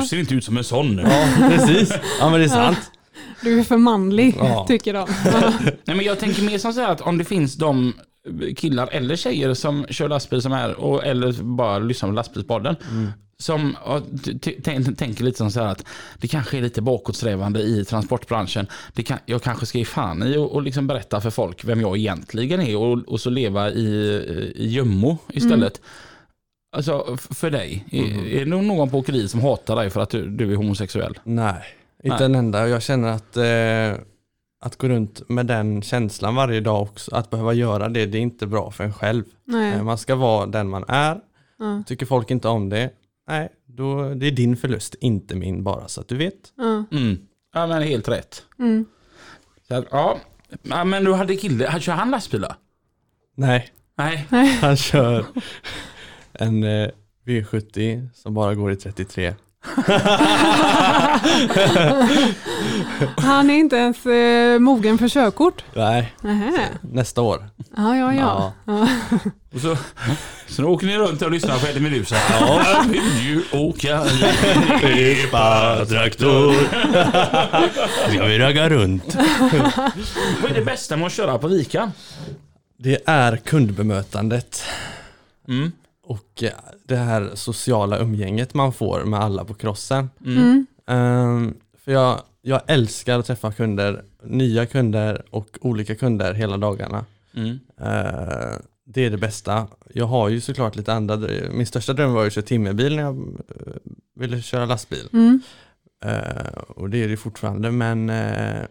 Speaker 1: Du ser inte ut som en sån.
Speaker 6: Ja, precis. Ja men det är sant.
Speaker 2: Du är för manlig,
Speaker 6: Ja.
Speaker 2: tycker de. Ja. [laughs]
Speaker 1: Nej, men jag tänker mer som så här att om det finns de killar eller tjejer som kör lastbil som är, och, eller bara lyssnar på lastbilspodden. Som t- tän- tänker lite som så här att det kanske är lite bakåtsträvande i transportbranschen. Det kan, jag kanske ska ge fan i och, och liksom berätta för folk vem jag egentligen är och, och så leva i, i gömmo istället. Alltså f- för dig, är, är det någon på åkeriet som hatar dig för att du, du är homosexuell?
Speaker 6: Nej, inte
Speaker 1: Nej.
Speaker 6: en enda. Jag känner att eh, att gå runt med den känslan varje dag också, att behöva göra det, det är inte bra för en själv.
Speaker 2: Nej.
Speaker 6: Eh, Man ska vara den man är.
Speaker 2: Ja.
Speaker 6: Tycker folk inte om det, nej, då, det är din förlust, inte min bara så att du vet.
Speaker 2: Ja.
Speaker 1: Mm. Ja men helt rätt.
Speaker 2: Mm.
Speaker 1: Så ja. ja, men du hade kille, kör han lastbilar?
Speaker 6: Nej,
Speaker 1: Nej.
Speaker 6: han kör en eh, V70 som bara går i 33. [laughs]
Speaker 2: Han är inte ens eh, mogen för körkort.
Speaker 6: Nej,
Speaker 2: Nähä.
Speaker 6: nästa år.
Speaker 2: Ja, ja, ja. ja. [laughs]
Speaker 1: Och så, så då åker ni runt och lyssnar på Eddie Meduza. Ja. vill ju åka
Speaker 6: Epa-traktor. [laughs] Ska vi ragga runt?
Speaker 1: Vad är det bästa med att köra på Vikan?
Speaker 6: Det är kundbemötandet
Speaker 1: Mm.
Speaker 6: Och eh, det här sociala umgänget man får med alla på crossen.
Speaker 2: Mm.
Speaker 6: Ehm, för jag, jag älskar att träffa kunder, nya kunder och olika kunder hela dagarna.
Speaker 1: Mm.
Speaker 6: Eh, det är det bästa. Jag har ju såklart lite andra, dr- min största dröm var ju att köra timmerbil när jag eh, ville köra lastbil.
Speaker 2: Mm.
Speaker 6: Eh, och det är det fortfarande men eh,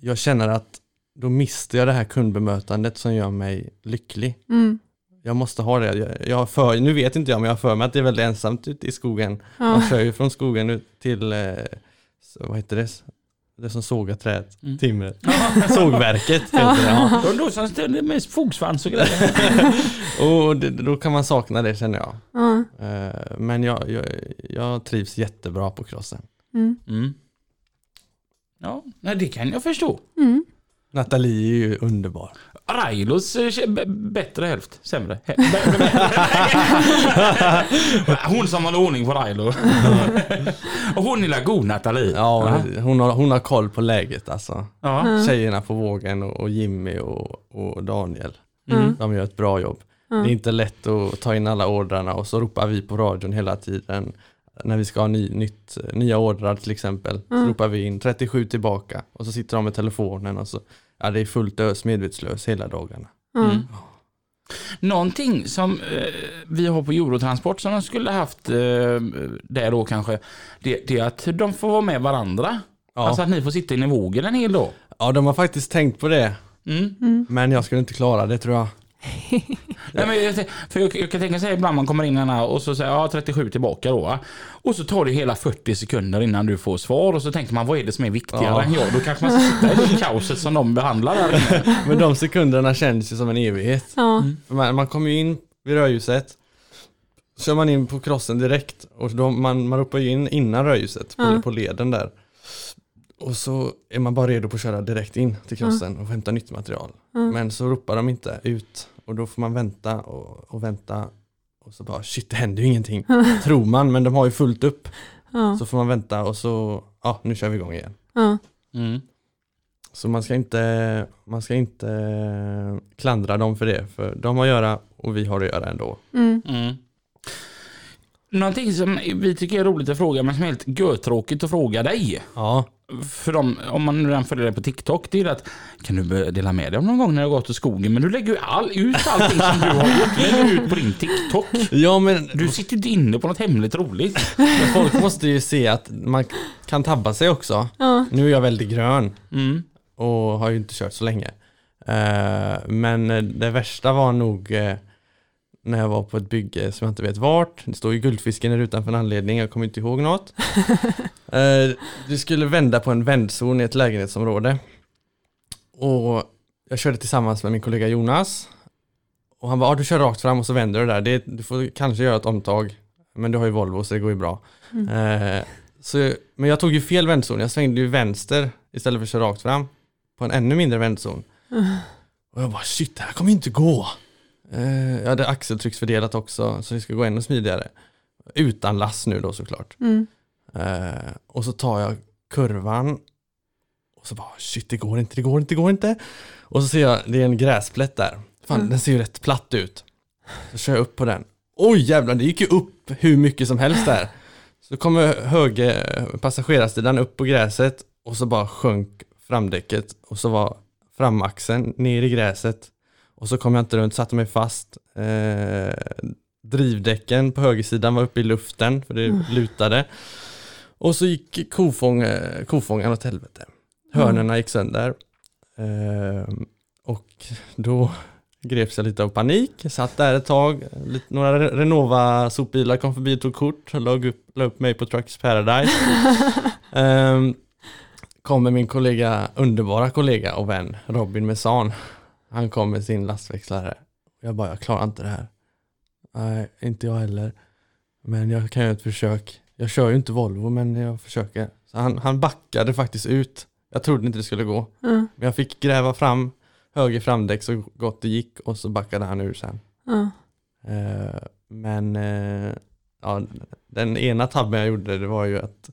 Speaker 6: jag känner att då mister jag det här kundbemötandet som gör mig lycklig.
Speaker 2: Mm.
Speaker 6: Jag måste ha det. Jag, jag för, nu vet inte jag men jag har för mig att det är väldigt ensamt ute i skogen. Man
Speaker 2: Ja.
Speaker 6: kör ju från skogen ut till, eh, vad heter det? Det som sågar träet,
Speaker 1: Mm.
Speaker 6: timmer. [laughs] Sågverket heter det. Ja.
Speaker 1: Då som ställer med fogsvans och grejer. [laughs]
Speaker 6: Och det, då kan man sakna det känner jag.
Speaker 2: Ja.
Speaker 6: Eh, men jag, jag, jag trivs jättebra på crossen.
Speaker 2: Mm.
Speaker 1: Mm. Ja, det kan jag förstå.
Speaker 2: Mm.
Speaker 6: Nathalie är ju underbar.
Speaker 1: Railos eh, bättre hälft, sämre. [laughs] Hon som håller ordning på Railo. [laughs] och hon är la god Nathalie.
Speaker 6: Ja, hon har, hon har koll på läget alltså.
Speaker 1: ja.
Speaker 6: Tjejerna på vågen och, och Jimmy och, och Daniel.
Speaker 2: Mm.
Speaker 6: De gör ett bra jobb. Det är inte lätt att ta in alla ordrarna och så ropar vi på radion hela tiden. när vi ska ha ny, nytt, nya ordrar till exempel. Så
Speaker 2: Mm.
Speaker 6: ropar vi in 37 tillbaka och så sitter de med telefonen och så, ja det är fullt ös medvetslös hela dagarna.
Speaker 1: Mm. Någonting som eh, vi har på Eurotransport som de skulle haft eh, där då kanske, det, det är att de får vara med varandra.
Speaker 6: Ja.
Speaker 1: Alltså att ni får sitta inne i vågen en hel dag.
Speaker 6: ja, de har faktiskt tänkt på det,
Speaker 1: Mm.
Speaker 6: men jag skulle inte klara det tror jag. [laughs]
Speaker 1: Nej, men jag, för jag, jag kan tänka sig ibland man kommer in här och så säger ja 37 tillbaka då. va? Och så tar det hela 40 sekunder innan du får svar och så tänker man vad är det som är viktigare
Speaker 6: Ja.
Speaker 1: än jag? Då kanske man sitta i det [laughs] kaoset som de behandlar där inne. [laughs]
Speaker 6: Men de sekunderna känns ju som en evighet.
Speaker 2: Ja.
Speaker 6: För Man, man kommer ju in vid rödljuset, så kör man in på krossen direkt och då man, man ropar ju in innan rödljuset på,
Speaker 2: Ja.
Speaker 6: på leden där. Och så är man bara redo på att köra direkt in till krossen och hämta nytt material. Men så ropar de inte ut och då får man vänta och, och vänta och så bara shit det händer ju ingenting. [laughs] Tror man men de har ju fullt upp. Så får man vänta och så, ja nu kör vi igång igen.
Speaker 1: Mm.
Speaker 6: Så man ska inte, man ska inte klandra dem för det, för de har att göra och vi har att göra ändå.
Speaker 2: Mm.
Speaker 1: Mm. Någonting som vi tycker är roligt att fråga men som är helt görtråkigt att fråga dig.
Speaker 6: Ja,
Speaker 1: För dem, om man nu redan följer dig på TikTok, det är att kan du dela med dig om någon gång när du har gått i skogen? Men du lägger ju all, ut allting som du har gjort, lägger du ut på din TikTok.
Speaker 6: ja men
Speaker 1: Du sitter ju inte inne på något hemligt roligt.
Speaker 6: folk måste ju se att man kan tabba sig också.
Speaker 2: Ja.
Speaker 6: Nu är jag väldigt grön
Speaker 1: Mm.
Speaker 6: och har ju inte kört så länge. Eh, Men det värsta var nog eh, när jag var på ett bygge som jag inte vet vart. Det står ju guldfisken där utanför en anledning, jag kommer inte ihåg något. [laughs] Eh, Du skulle vända på en vändzon i ett lägenhetsområde. Och jag körde tillsammans med min kollega Jonas. Och han bara, ah, du kör rakt fram och så vänder du där. Det, du får kanske göra ett omtag. Men du har ju Volvo så det går ju bra. Eh, så, men jag tog ju fel vändzon. Jag svängde ju vänster istället för att köra rakt fram. På en ännu mindre vändzon. [laughs] Och jag bara shit, det här kommer inte gå. Eh, jag hade axeltrycksfördelat också så det ska gå ännu smidigare. Utan lass nu då såklart.
Speaker 2: Mm.
Speaker 6: Eh, och så tar jag kurvan och så bara shit det går inte, det går inte, det går inte. Och så ser jag, det är en gräsplätt där. Fan
Speaker 2: Mm.
Speaker 6: den ser ju rätt platt ut. Så kör jag upp på den. Oj jävlar, det gick ju upp hur mycket som helst där. Så kommer höger passagerarsidan upp på gräset och så bara sjönk framdäcket och så var framaxeln ner i gräset. Och så kom jag inte runt, satte mig fast. Eh, drivdäcken på högersidan var uppe i luften för det lutade. Och så gick kofång, kofångaren åt helvete. Hörnerna gick sönder. Eh, och då greps jag lite av panik. Satt där ett tag. Några Re- Renova sopbilar kom förbi och tog kort. La upp, la upp mig på Trucks Paradise. [laughs] Ehm, kommer min kollega, underbara kollega och vän Robin Mesan. Han kom med sin lastväxlare. Jag bara, jag klarar inte det här. Nej, inte jag heller. Men jag kan göra ett försök. Jag kör ju inte Volvo men jag försöker. Så han, han backade faktiskt ut. Jag trodde inte det skulle gå.
Speaker 2: Ja.
Speaker 6: Men jag fick gräva fram höger framdäck så gott det gick och så backade han ur sen.
Speaker 2: Ja.
Speaker 6: Eh, men eh, ja, den ena tabben jag gjorde det var ju att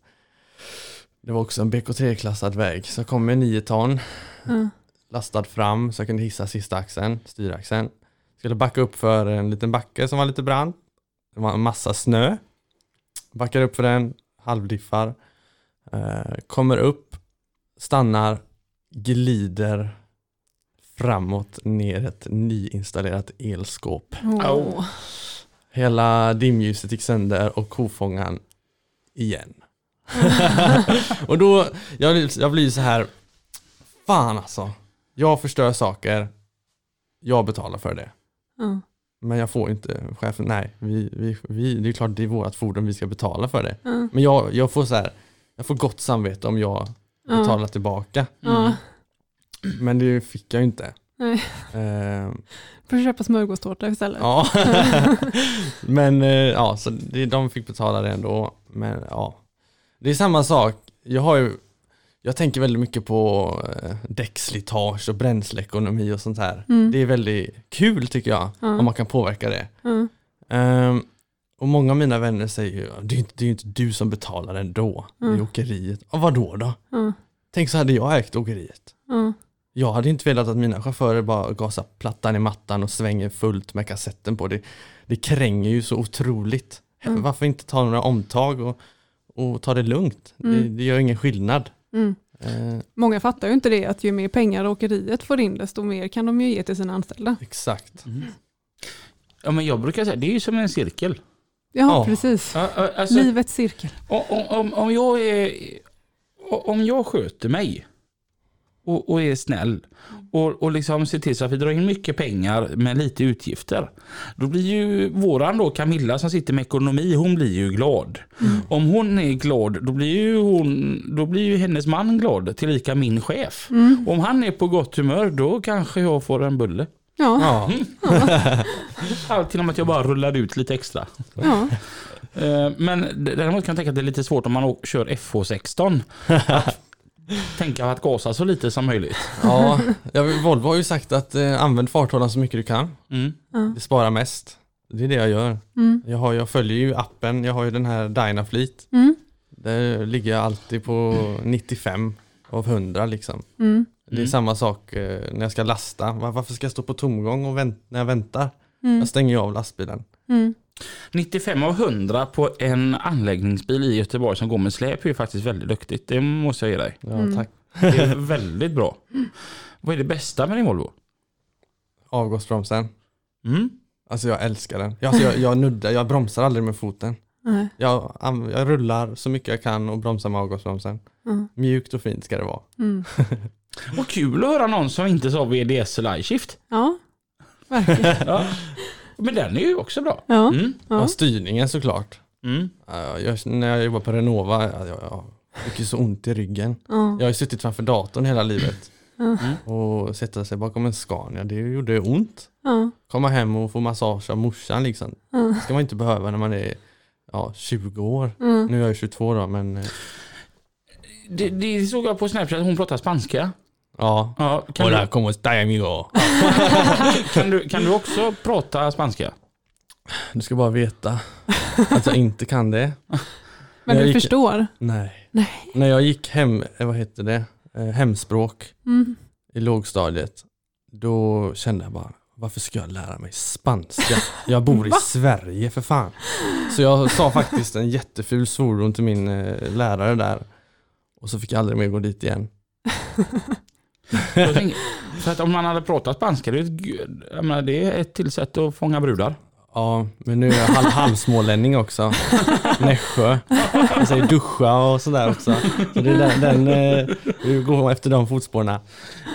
Speaker 6: det var också en BK3-klassad väg. Så jag kom med 9 ton
Speaker 2: Ja.
Speaker 6: Lastad fram så jag kunde hissa sista axeln, styraxeln. Skulle backa upp för en liten backe som var lite brant. Det var en massa snö. Backar upp för den, halvdiffar. Eh, kommer upp, stannar, glider framåt ner ett nyinstallerat elskåp.
Speaker 2: Åh.
Speaker 6: Hela dimljuset gick sönder och kofångaren igen. [laughs] och då, jag, jag blir så här, fan alltså. Jag förstör saker, jag betalar för det.
Speaker 2: Ja.
Speaker 6: Men jag får inte, chefen, nej, vi, vi, vi, det är klart det är vårt fordon, vi ska betala för det.
Speaker 2: Ja.
Speaker 6: Men jag, jag får så här, jag får gott samvete om jag
Speaker 2: Ja.
Speaker 6: betalar tillbaka.
Speaker 2: Ja.
Speaker 6: Men det fick jag inte.
Speaker 2: Nej.
Speaker 6: Ehm,
Speaker 2: Får köpa smörgåstårta istället.
Speaker 6: Ja, [laughs] men eh, ja, så det, de fick betala det ändå. Men ja, det är samma sak. Jag har ju, jag tänker väldigt mycket på eh, däckslitage och bränsleekonomi och sånt här.
Speaker 2: Mm.
Speaker 6: Det är väldigt kul tycker jag,
Speaker 2: Ja.
Speaker 6: om man kan påverka det.
Speaker 2: Ja.
Speaker 6: Ehm, och många av mina vänner säger ju, det är ju inte, det inte du som betalar ändå, det är
Speaker 2: Mm.
Speaker 6: åkeriet. Och vad då då?
Speaker 2: Ja.
Speaker 6: Tänk så hade jag ägt åkeriet.
Speaker 2: Ja.
Speaker 6: Jag hade inte velat att mina chaufförer bara gasar plattan i mattan och svänger fullt med kassetten på. Det, det kränger ju så otroligt
Speaker 2: Mm.
Speaker 6: Varför inte ta några omtag och, och ta det lugnt? Det,
Speaker 2: Mm.
Speaker 6: det gör ingen skillnad.
Speaker 2: Mm.
Speaker 6: Eh,
Speaker 2: Många fattar ju inte det att ju mer pengar åkeriet får in desto mer kan de ju ge till sina anställda.
Speaker 6: exakt.
Speaker 1: Ja men jag brukar säga, det är ju som en cirkel.
Speaker 2: Ja,
Speaker 6: Ja.
Speaker 2: precis.
Speaker 1: Alltså,
Speaker 2: Livets cirkel.
Speaker 1: om, om, om, jag är, om jag sköter mig och, och är snäll och, och liksom ser till så att vi drar in mycket pengar med lite utgifter. Då blir ju våran då Camilla som sitter med ekonomi, hon blir ju glad. Om hon är glad då blir ju, hon, då blir ju hennes man glad, tillika min chef. Om han är på gott humör då kanske jag får en bulle.
Speaker 2: Ja,
Speaker 6: Ja, [laughs]
Speaker 1: Allt genom att jag bara rullar ut lite extra.
Speaker 2: ja.
Speaker 1: Eh, Men däremot kan jag tänka att det är lite svårt om man kör FH16. [laughs] Att tänka att gasa så lite som möjligt.
Speaker 6: ja. Volvo har ju sagt att eh, använd farthållaren så mycket du kan.
Speaker 1: Mm.
Speaker 6: Det sparar mest. Det är det jag gör.
Speaker 2: Mm.
Speaker 6: Jag, har, jag följer ju appen, jag har ju den här Dynafleet.
Speaker 2: Mm.
Speaker 6: Där ligger jag alltid på 95 av 100 liksom.
Speaker 2: Mm.
Speaker 6: Det är
Speaker 1: Mm.
Speaker 6: samma sak eh, när jag ska lasta. Var- Varför ska jag stå på tomgång och vänt, när jag väntar?
Speaker 2: Mm.
Speaker 6: Jag stänger ju av lastbilen.
Speaker 2: Mm.
Speaker 1: 95 av 100 på en anläggningsbil i Göteborg som går med släp är ju faktiskt väldigt duktigt. Det måste jag ge dig.
Speaker 6: Ja,
Speaker 2: Mm.
Speaker 6: tack.
Speaker 1: Det är väldigt bra. Vad är det bästa med din Volvo?
Speaker 6: Avgasbromsen.
Speaker 1: Mm.
Speaker 6: Alltså jag älskar den. Jag, alltså jag, jag nuddar, jag bromsar aldrig med foten.
Speaker 2: Nej.
Speaker 6: Jag, jag rullar så mycket jag kan och bromsar med avgasbromsen.
Speaker 2: Mm.
Speaker 6: Mjukt och fint ska det vara.
Speaker 2: Mm.
Speaker 1: Vad kul att höra någon som inte sa VDS eller iShift.
Speaker 2: Ja, verkligen. [laughs]
Speaker 1: Ja. Men den är ju också bra.
Speaker 2: Ja.
Speaker 1: Mm.
Speaker 6: Ja.
Speaker 2: Ja.
Speaker 6: styrningen såklart.
Speaker 1: Mm.
Speaker 6: Ja, Jag, när jag jobbade på Renova, jag, jag, fick ju så ont i ryggen.
Speaker 2: Ja.
Speaker 6: Jag har ju suttit framför datorn hela livet.
Speaker 2: Ja.
Speaker 6: Och sätta sig bakom en Scania, det gjorde ont.
Speaker 2: Ja.
Speaker 6: Komma hem och få massage av morsan liksom. Det ska man inte behöva när man är ja, 20 år. Nu är jag ju 22 då men eh,
Speaker 1: Det, det såg jag på Snapchat, hon pratar spanska.
Speaker 6: Ja.
Speaker 1: Ja, kan, du,
Speaker 6: como está amigo? [laughs]
Speaker 1: kan, du, kan du också prata spanska?
Speaker 6: Du ska bara veta att jag inte kan det. [laughs]
Speaker 2: Men du
Speaker 6: gick-
Speaker 2: förstår?
Speaker 6: Nej.
Speaker 2: Nej.
Speaker 6: När jag gick hem, eh, vad heter det, Eh, hemspråk
Speaker 2: Mm.
Speaker 6: i lågstadiet, då kände jag bara, varför ska jag lära mig spanska? Jag bor i [laughs] Sverige för fan. Så jag sa faktiskt en jätteful svordom till min eh, lärare där. Och så fick jag aldrig mer gå dit igen.
Speaker 1: För att om man hade pratat spanska, det är, ett, menar, det är ett till sätt att fånga brudar.
Speaker 6: Ja, men nu är jag halv, halvsmålänning också. Nässjö. Jag säger duscha och sådär också. Så det är den, den eh, vi går efter de fotspåren.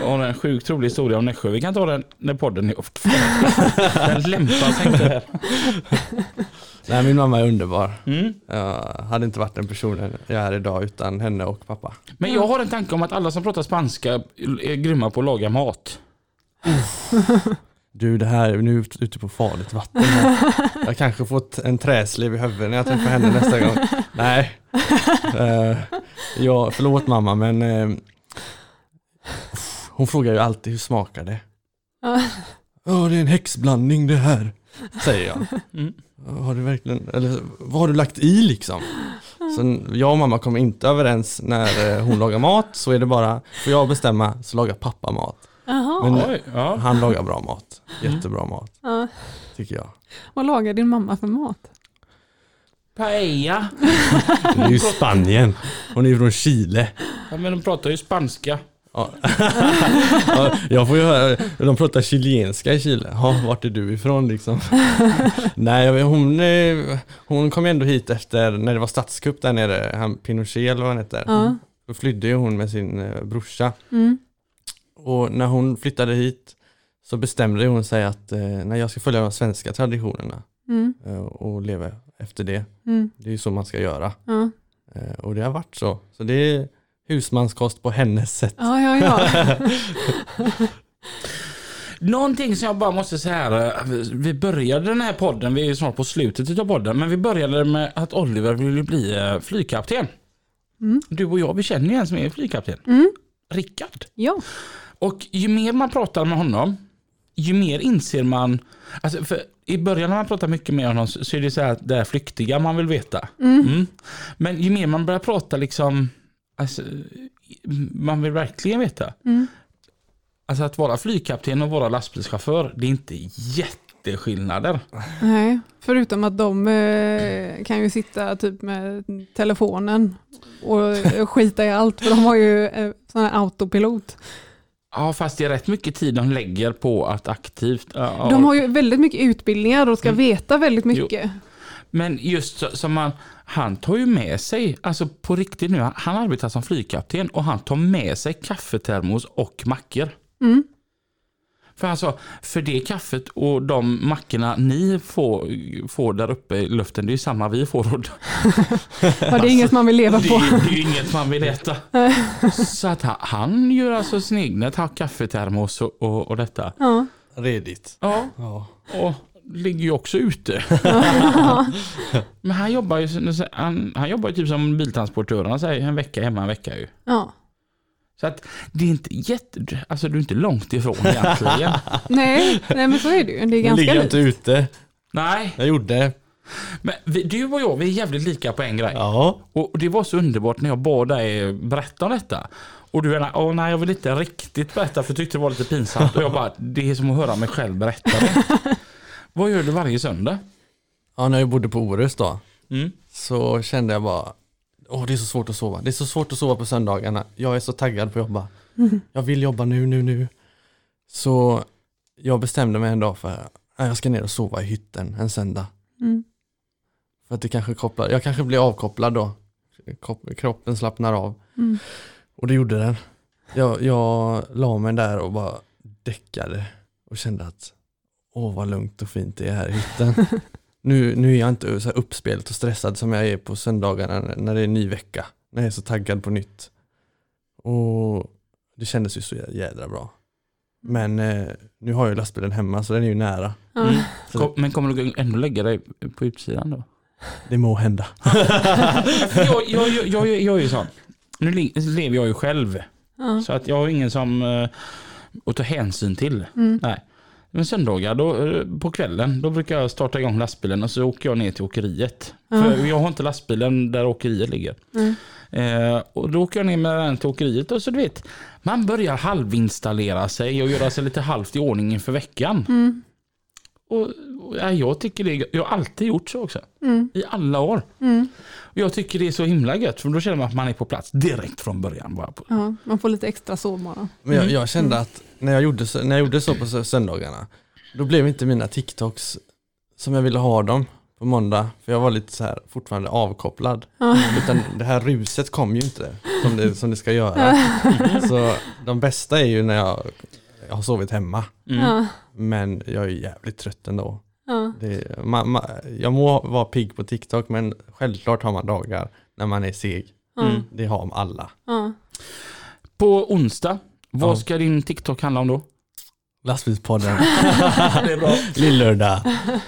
Speaker 1: Jag har en sjukt rolig historia om Nässjö. Vi kan ta den när podden är Den lämpar sig inte här.
Speaker 6: Nej, min mamma är underbar.
Speaker 1: Mm.
Speaker 6: Jag hade inte varit den personen jag är idag utan henne och pappa.
Speaker 1: Men jag har en tanke om att alla som pratar spanska är grymma på att laga mat. [laughs]
Speaker 6: Du, det här är nu ute på farligt vatten. Här. [laughs] Jag kanske fått en träslev i huvudet när jag träffar henne nästa gång. [laughs] Nej. Uh, ja, förlåt mamma men eh, hon frågar ju alltid hur smakar det?
Speaker 2: Ja.
Speaker 6: Ja, det är en häxblandning det här, säger jag.
Speaker 1: Mm.
Speaker 6: Har du verkligen, eller vad har du lagt i liksom? Så jag och mamma kommer inte överens när eh, hon lagar mat, så är det bara, får jag bestämma så lagar pappa mat.
Speaker 2: Jaha.
Speaker 6: Men-
Speaker 1: Oj, ja.
Speaker 6: Han lagar bra mat, jättebra mat,
Speaker 2: Ja.
Speaker 6: tycker jag.
Speaker 2: Vad lagar din mamma för mat?
Speaker 1: Paella.
Speaker 6: Det är ju Spanien, hon är från Chile.
Speaker 1: Ja, men de pratar ju spanska.
Speaker 6: Ja. [laughs] ja, jag får ju höra, de pratar chilenska i Chile. Ja, vart är du ifrån liksom? [laughs] Nej, hon, eh, hon kom ändå hit efter när det var statskupp där nere, han Pinochet eller vad han heter.
Speaker 2: Ja.
Speaker 6: Då flydde ju hon med sin eh, brorsa.
Speaker 2: Mm.
Speaker 6: Och när hon flyttade hit så bestämde hon sig att eh, när jag ska följa de svenska traditionerna
Speaker 2: Mm.
Speaker 6: eh, och leva efter det.
Speaker 2: Mm.
Speaker 6: Det är ju så man ska göra.
Speaker 2: Ja.
Speaker 6: Och det har varit så. Så det husmanskost på hennes sätt.
Speaker 2: ja, ja, ja. [laughs]
Speaker 1: Någonting som jag bara måste säga här. Vi började den här podden, vi är snart på slutet av podden, men vi började med att Oliver ville bli eh, flygkapten.
Speaker 2: Mm.
Speaker 1: Du och jag, vi känner ju en som är flygkapten.
Speaker 2: Mm.
Speaker 1: Rickard.
Speaker 2: ja.
Speaker 1: Och ju mer man pratar med honom, ju mer inser man, alltså för i början när man pratar mycket med honom så är det så här att det är flyktiga man vill veta. Mm. Men ju mer man börjar prata liksom, alltså, man vill verkligen veta.
Speaker 2: Mm.
Speaker 1: Alltså att vara flygkapten och vara lastbilschaufför, det är inte jätteskillnader.
Speaker 2: Nej, förutom att de eh, kan ju sitta typ med telefonen och skita i allt för de har ju eh, sån här autopilot.
Speaker 1: Ja, fast det är rätt mycket tid de lägger på att aktivt... ja,
Speaker 2: De har ju väldigt mycket utbildningar och ska
Speaker 1: Mm.
Speaker 2: veta väldigt mycket.
Speaker 1: Men just så, som man, han tar ju med sig, alltså på riktigt nu, han, arbetar som flygkapten och han tar med sig kaffetermos och mackor.
Speaker 2: Mm.
Speaker 1: För alltså, för det kaffet och de mackorna ni får, får där uppe i luften, det är ju samma vi får. [laughs]
Speaker 2: Ja, det är inget man vill leva
Speaker 1: det,
Speaker 2: på.
Speaker 1: är- det är inget man vill äta. [laughs] Så att han, han gör alltså sin egna kaffetermos och, och, och detta.
Speaker 2: Ja.
Speaker 6: Redigt.
Speaker 1: Ja,
Speaker 6: Ja.
Speaker 1: och ligger ju också ute. [laughs] [laughs] Men han jobbar ju, han, han jobbar ju typ som biltransportör. Han säger en vecka hemma, en vecka ju.
Speaker 2: Ja.
Speaker 1: Så att det är inte jätte, alltså du är inte långt ifrån egentligen. [laughs]
Speaker 2: Nej, nej, men så är det ju. Det är ganska
Speaker 6: ligger
Speaker 2: likt.
Speaker 6: inte ute.
Speaker 1: Nej,
Speaker 6: Jag gjorde.
Speaker 1: men vi, du och jag, vi är jävligt lika på en grej.
Speaker 6: Ja.
Speaker 1: Och det var så underbart när jag bad dig berätta om detta. Och du är åh nej jag vill inte riktigt berätta för jag tyckte det var lite pinsamt. Och jag bara, det är som att höra mig själv berätta det. Vad gör du varje söndag?
Speaker 6: Ja, när jag bodde på Orust då.
Speaker 1: Mm.
Speaker 6: Så kände jag bara, åh det är så svårt att sova. Det är så svårt att sova på söndagarna. Jag är så taggad på att jobba. [laughs] Jag vill jobba nu, nu, nu. Så jag bestämde mig en dag för att jag ska ner och sova i hytten en söndag.
Speaker 2: Mm.
Speaker 6: För att det kanske kopplar, jag kanske blir avkopplad då. Kropp- Kroppen slappnar av.
Speaker 2: Mm.
Speaker 6: Och det gjorde den. Jag, jag la mig där och bara däckade och kände att åh vad lugnt och fint det är här i hytten. [laughs] nu, nu är jag inte så här uppspelt och stressad som jag är på söndagarna när- det är en ny vecka. När jag är så taggad på nytt. Och det kändes ju så jädra bra. Men eh, nu har jag lastbilen hemma så den är ju nära.
Speaker 1: Mm. Kom, men kommer du ändå lägga dig på utsidan då?
Speaker 6: det må hända. [laughs]
Speaker 1: jag, jag, jag, jag, jag är ju sån. Nu le- lever jag ju själv.
Speaker 2: Ja.
Speaker 1: Så att jag har ingen som eh, att ta hänsyn till.
Speaker 2: Mm.
Speaker 1: Nej. Men söndagar då, eh, på kvällen då brukar jag starta igång lastbilen och så åker jag ner till åkeriet.
Speaker 2: Ja.
Speaker 1: För jag har inte lastbilen där åkeriet ligger.
Speaker 2: Mm.
Speaker 1: Eh, och då åker jag ner med den till åkeriet och så du vet, man börjar halvinstallera sig och göra sig lite halvt i ordning inför veckan.
Speaker 2: Mm.
Speaker 1: Och, och ja, jag tycker det, jag har alltid gjort så också.
Speaker 2: Mm.
Speaker 1: I alla år.
Speaker 2: Mm.
Speaker 1: Och jag tycker det är så himla gött för då känner man att man är på plats direkt från början. Bara på.
Speaker 2: Ja, man får lite extra sovmorgon.
Speaker 6: Men jag, jag kände att när jag, gjorde så, när jag gjorde så på sö- söndagarna, då blev inte mina TikToks som jag ville ha dem på måndag, för jag var lite så här fortfarande avkopplad.
Speaker 2: Ja.
Speaker 6: Utan det här ruset kom ju inte som det, som det ska göra. Så de bästa är ju när jag, jag har sovit hemma,
Speaker 1: Mm.
Speaker 6: Men jag är jävligt trött ändå.
Speaker 2: Ja.
Speaker 6: Det, ma, ma, jag må vara pigg på TikTok, men självklart har man dagar när man är seg.
Speaker 1: Mm.
Speaker 6: Det har alla.
Speaker 2: Ja.
Speaker 1: På onsdag, vad
Speaker 6: Ja.
Speaker 1: ska din TikTok handla om då?
Speaker 6: Lastbilspodden, [laughs]
Speaker 1: det är bra.
Speaker 6: Lillördag,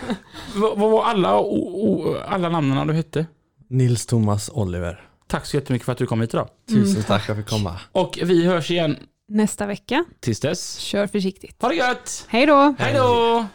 Speaker 6: [laughs]
Speaker 1: Vad var alla, o, o, alla namnen du hette?
Speaker 6: Nils Thomas Oliver.
Speaker 1: Tack så jättemycket för att du kom hit idag.
Speaker 6: Tusen
Speaker 2: Mm.
Speaker 6: tack för att jag fick komma.
Speaker 1: Och vi hörs igen
Speaker 2: Nästa vecka,
Speaker 1: tills dess.
Speaker 2: kör försiktigt.
Speaker 1: Ha det gött!
Speaker 2: Hej då!
Speaker 1: Hej då!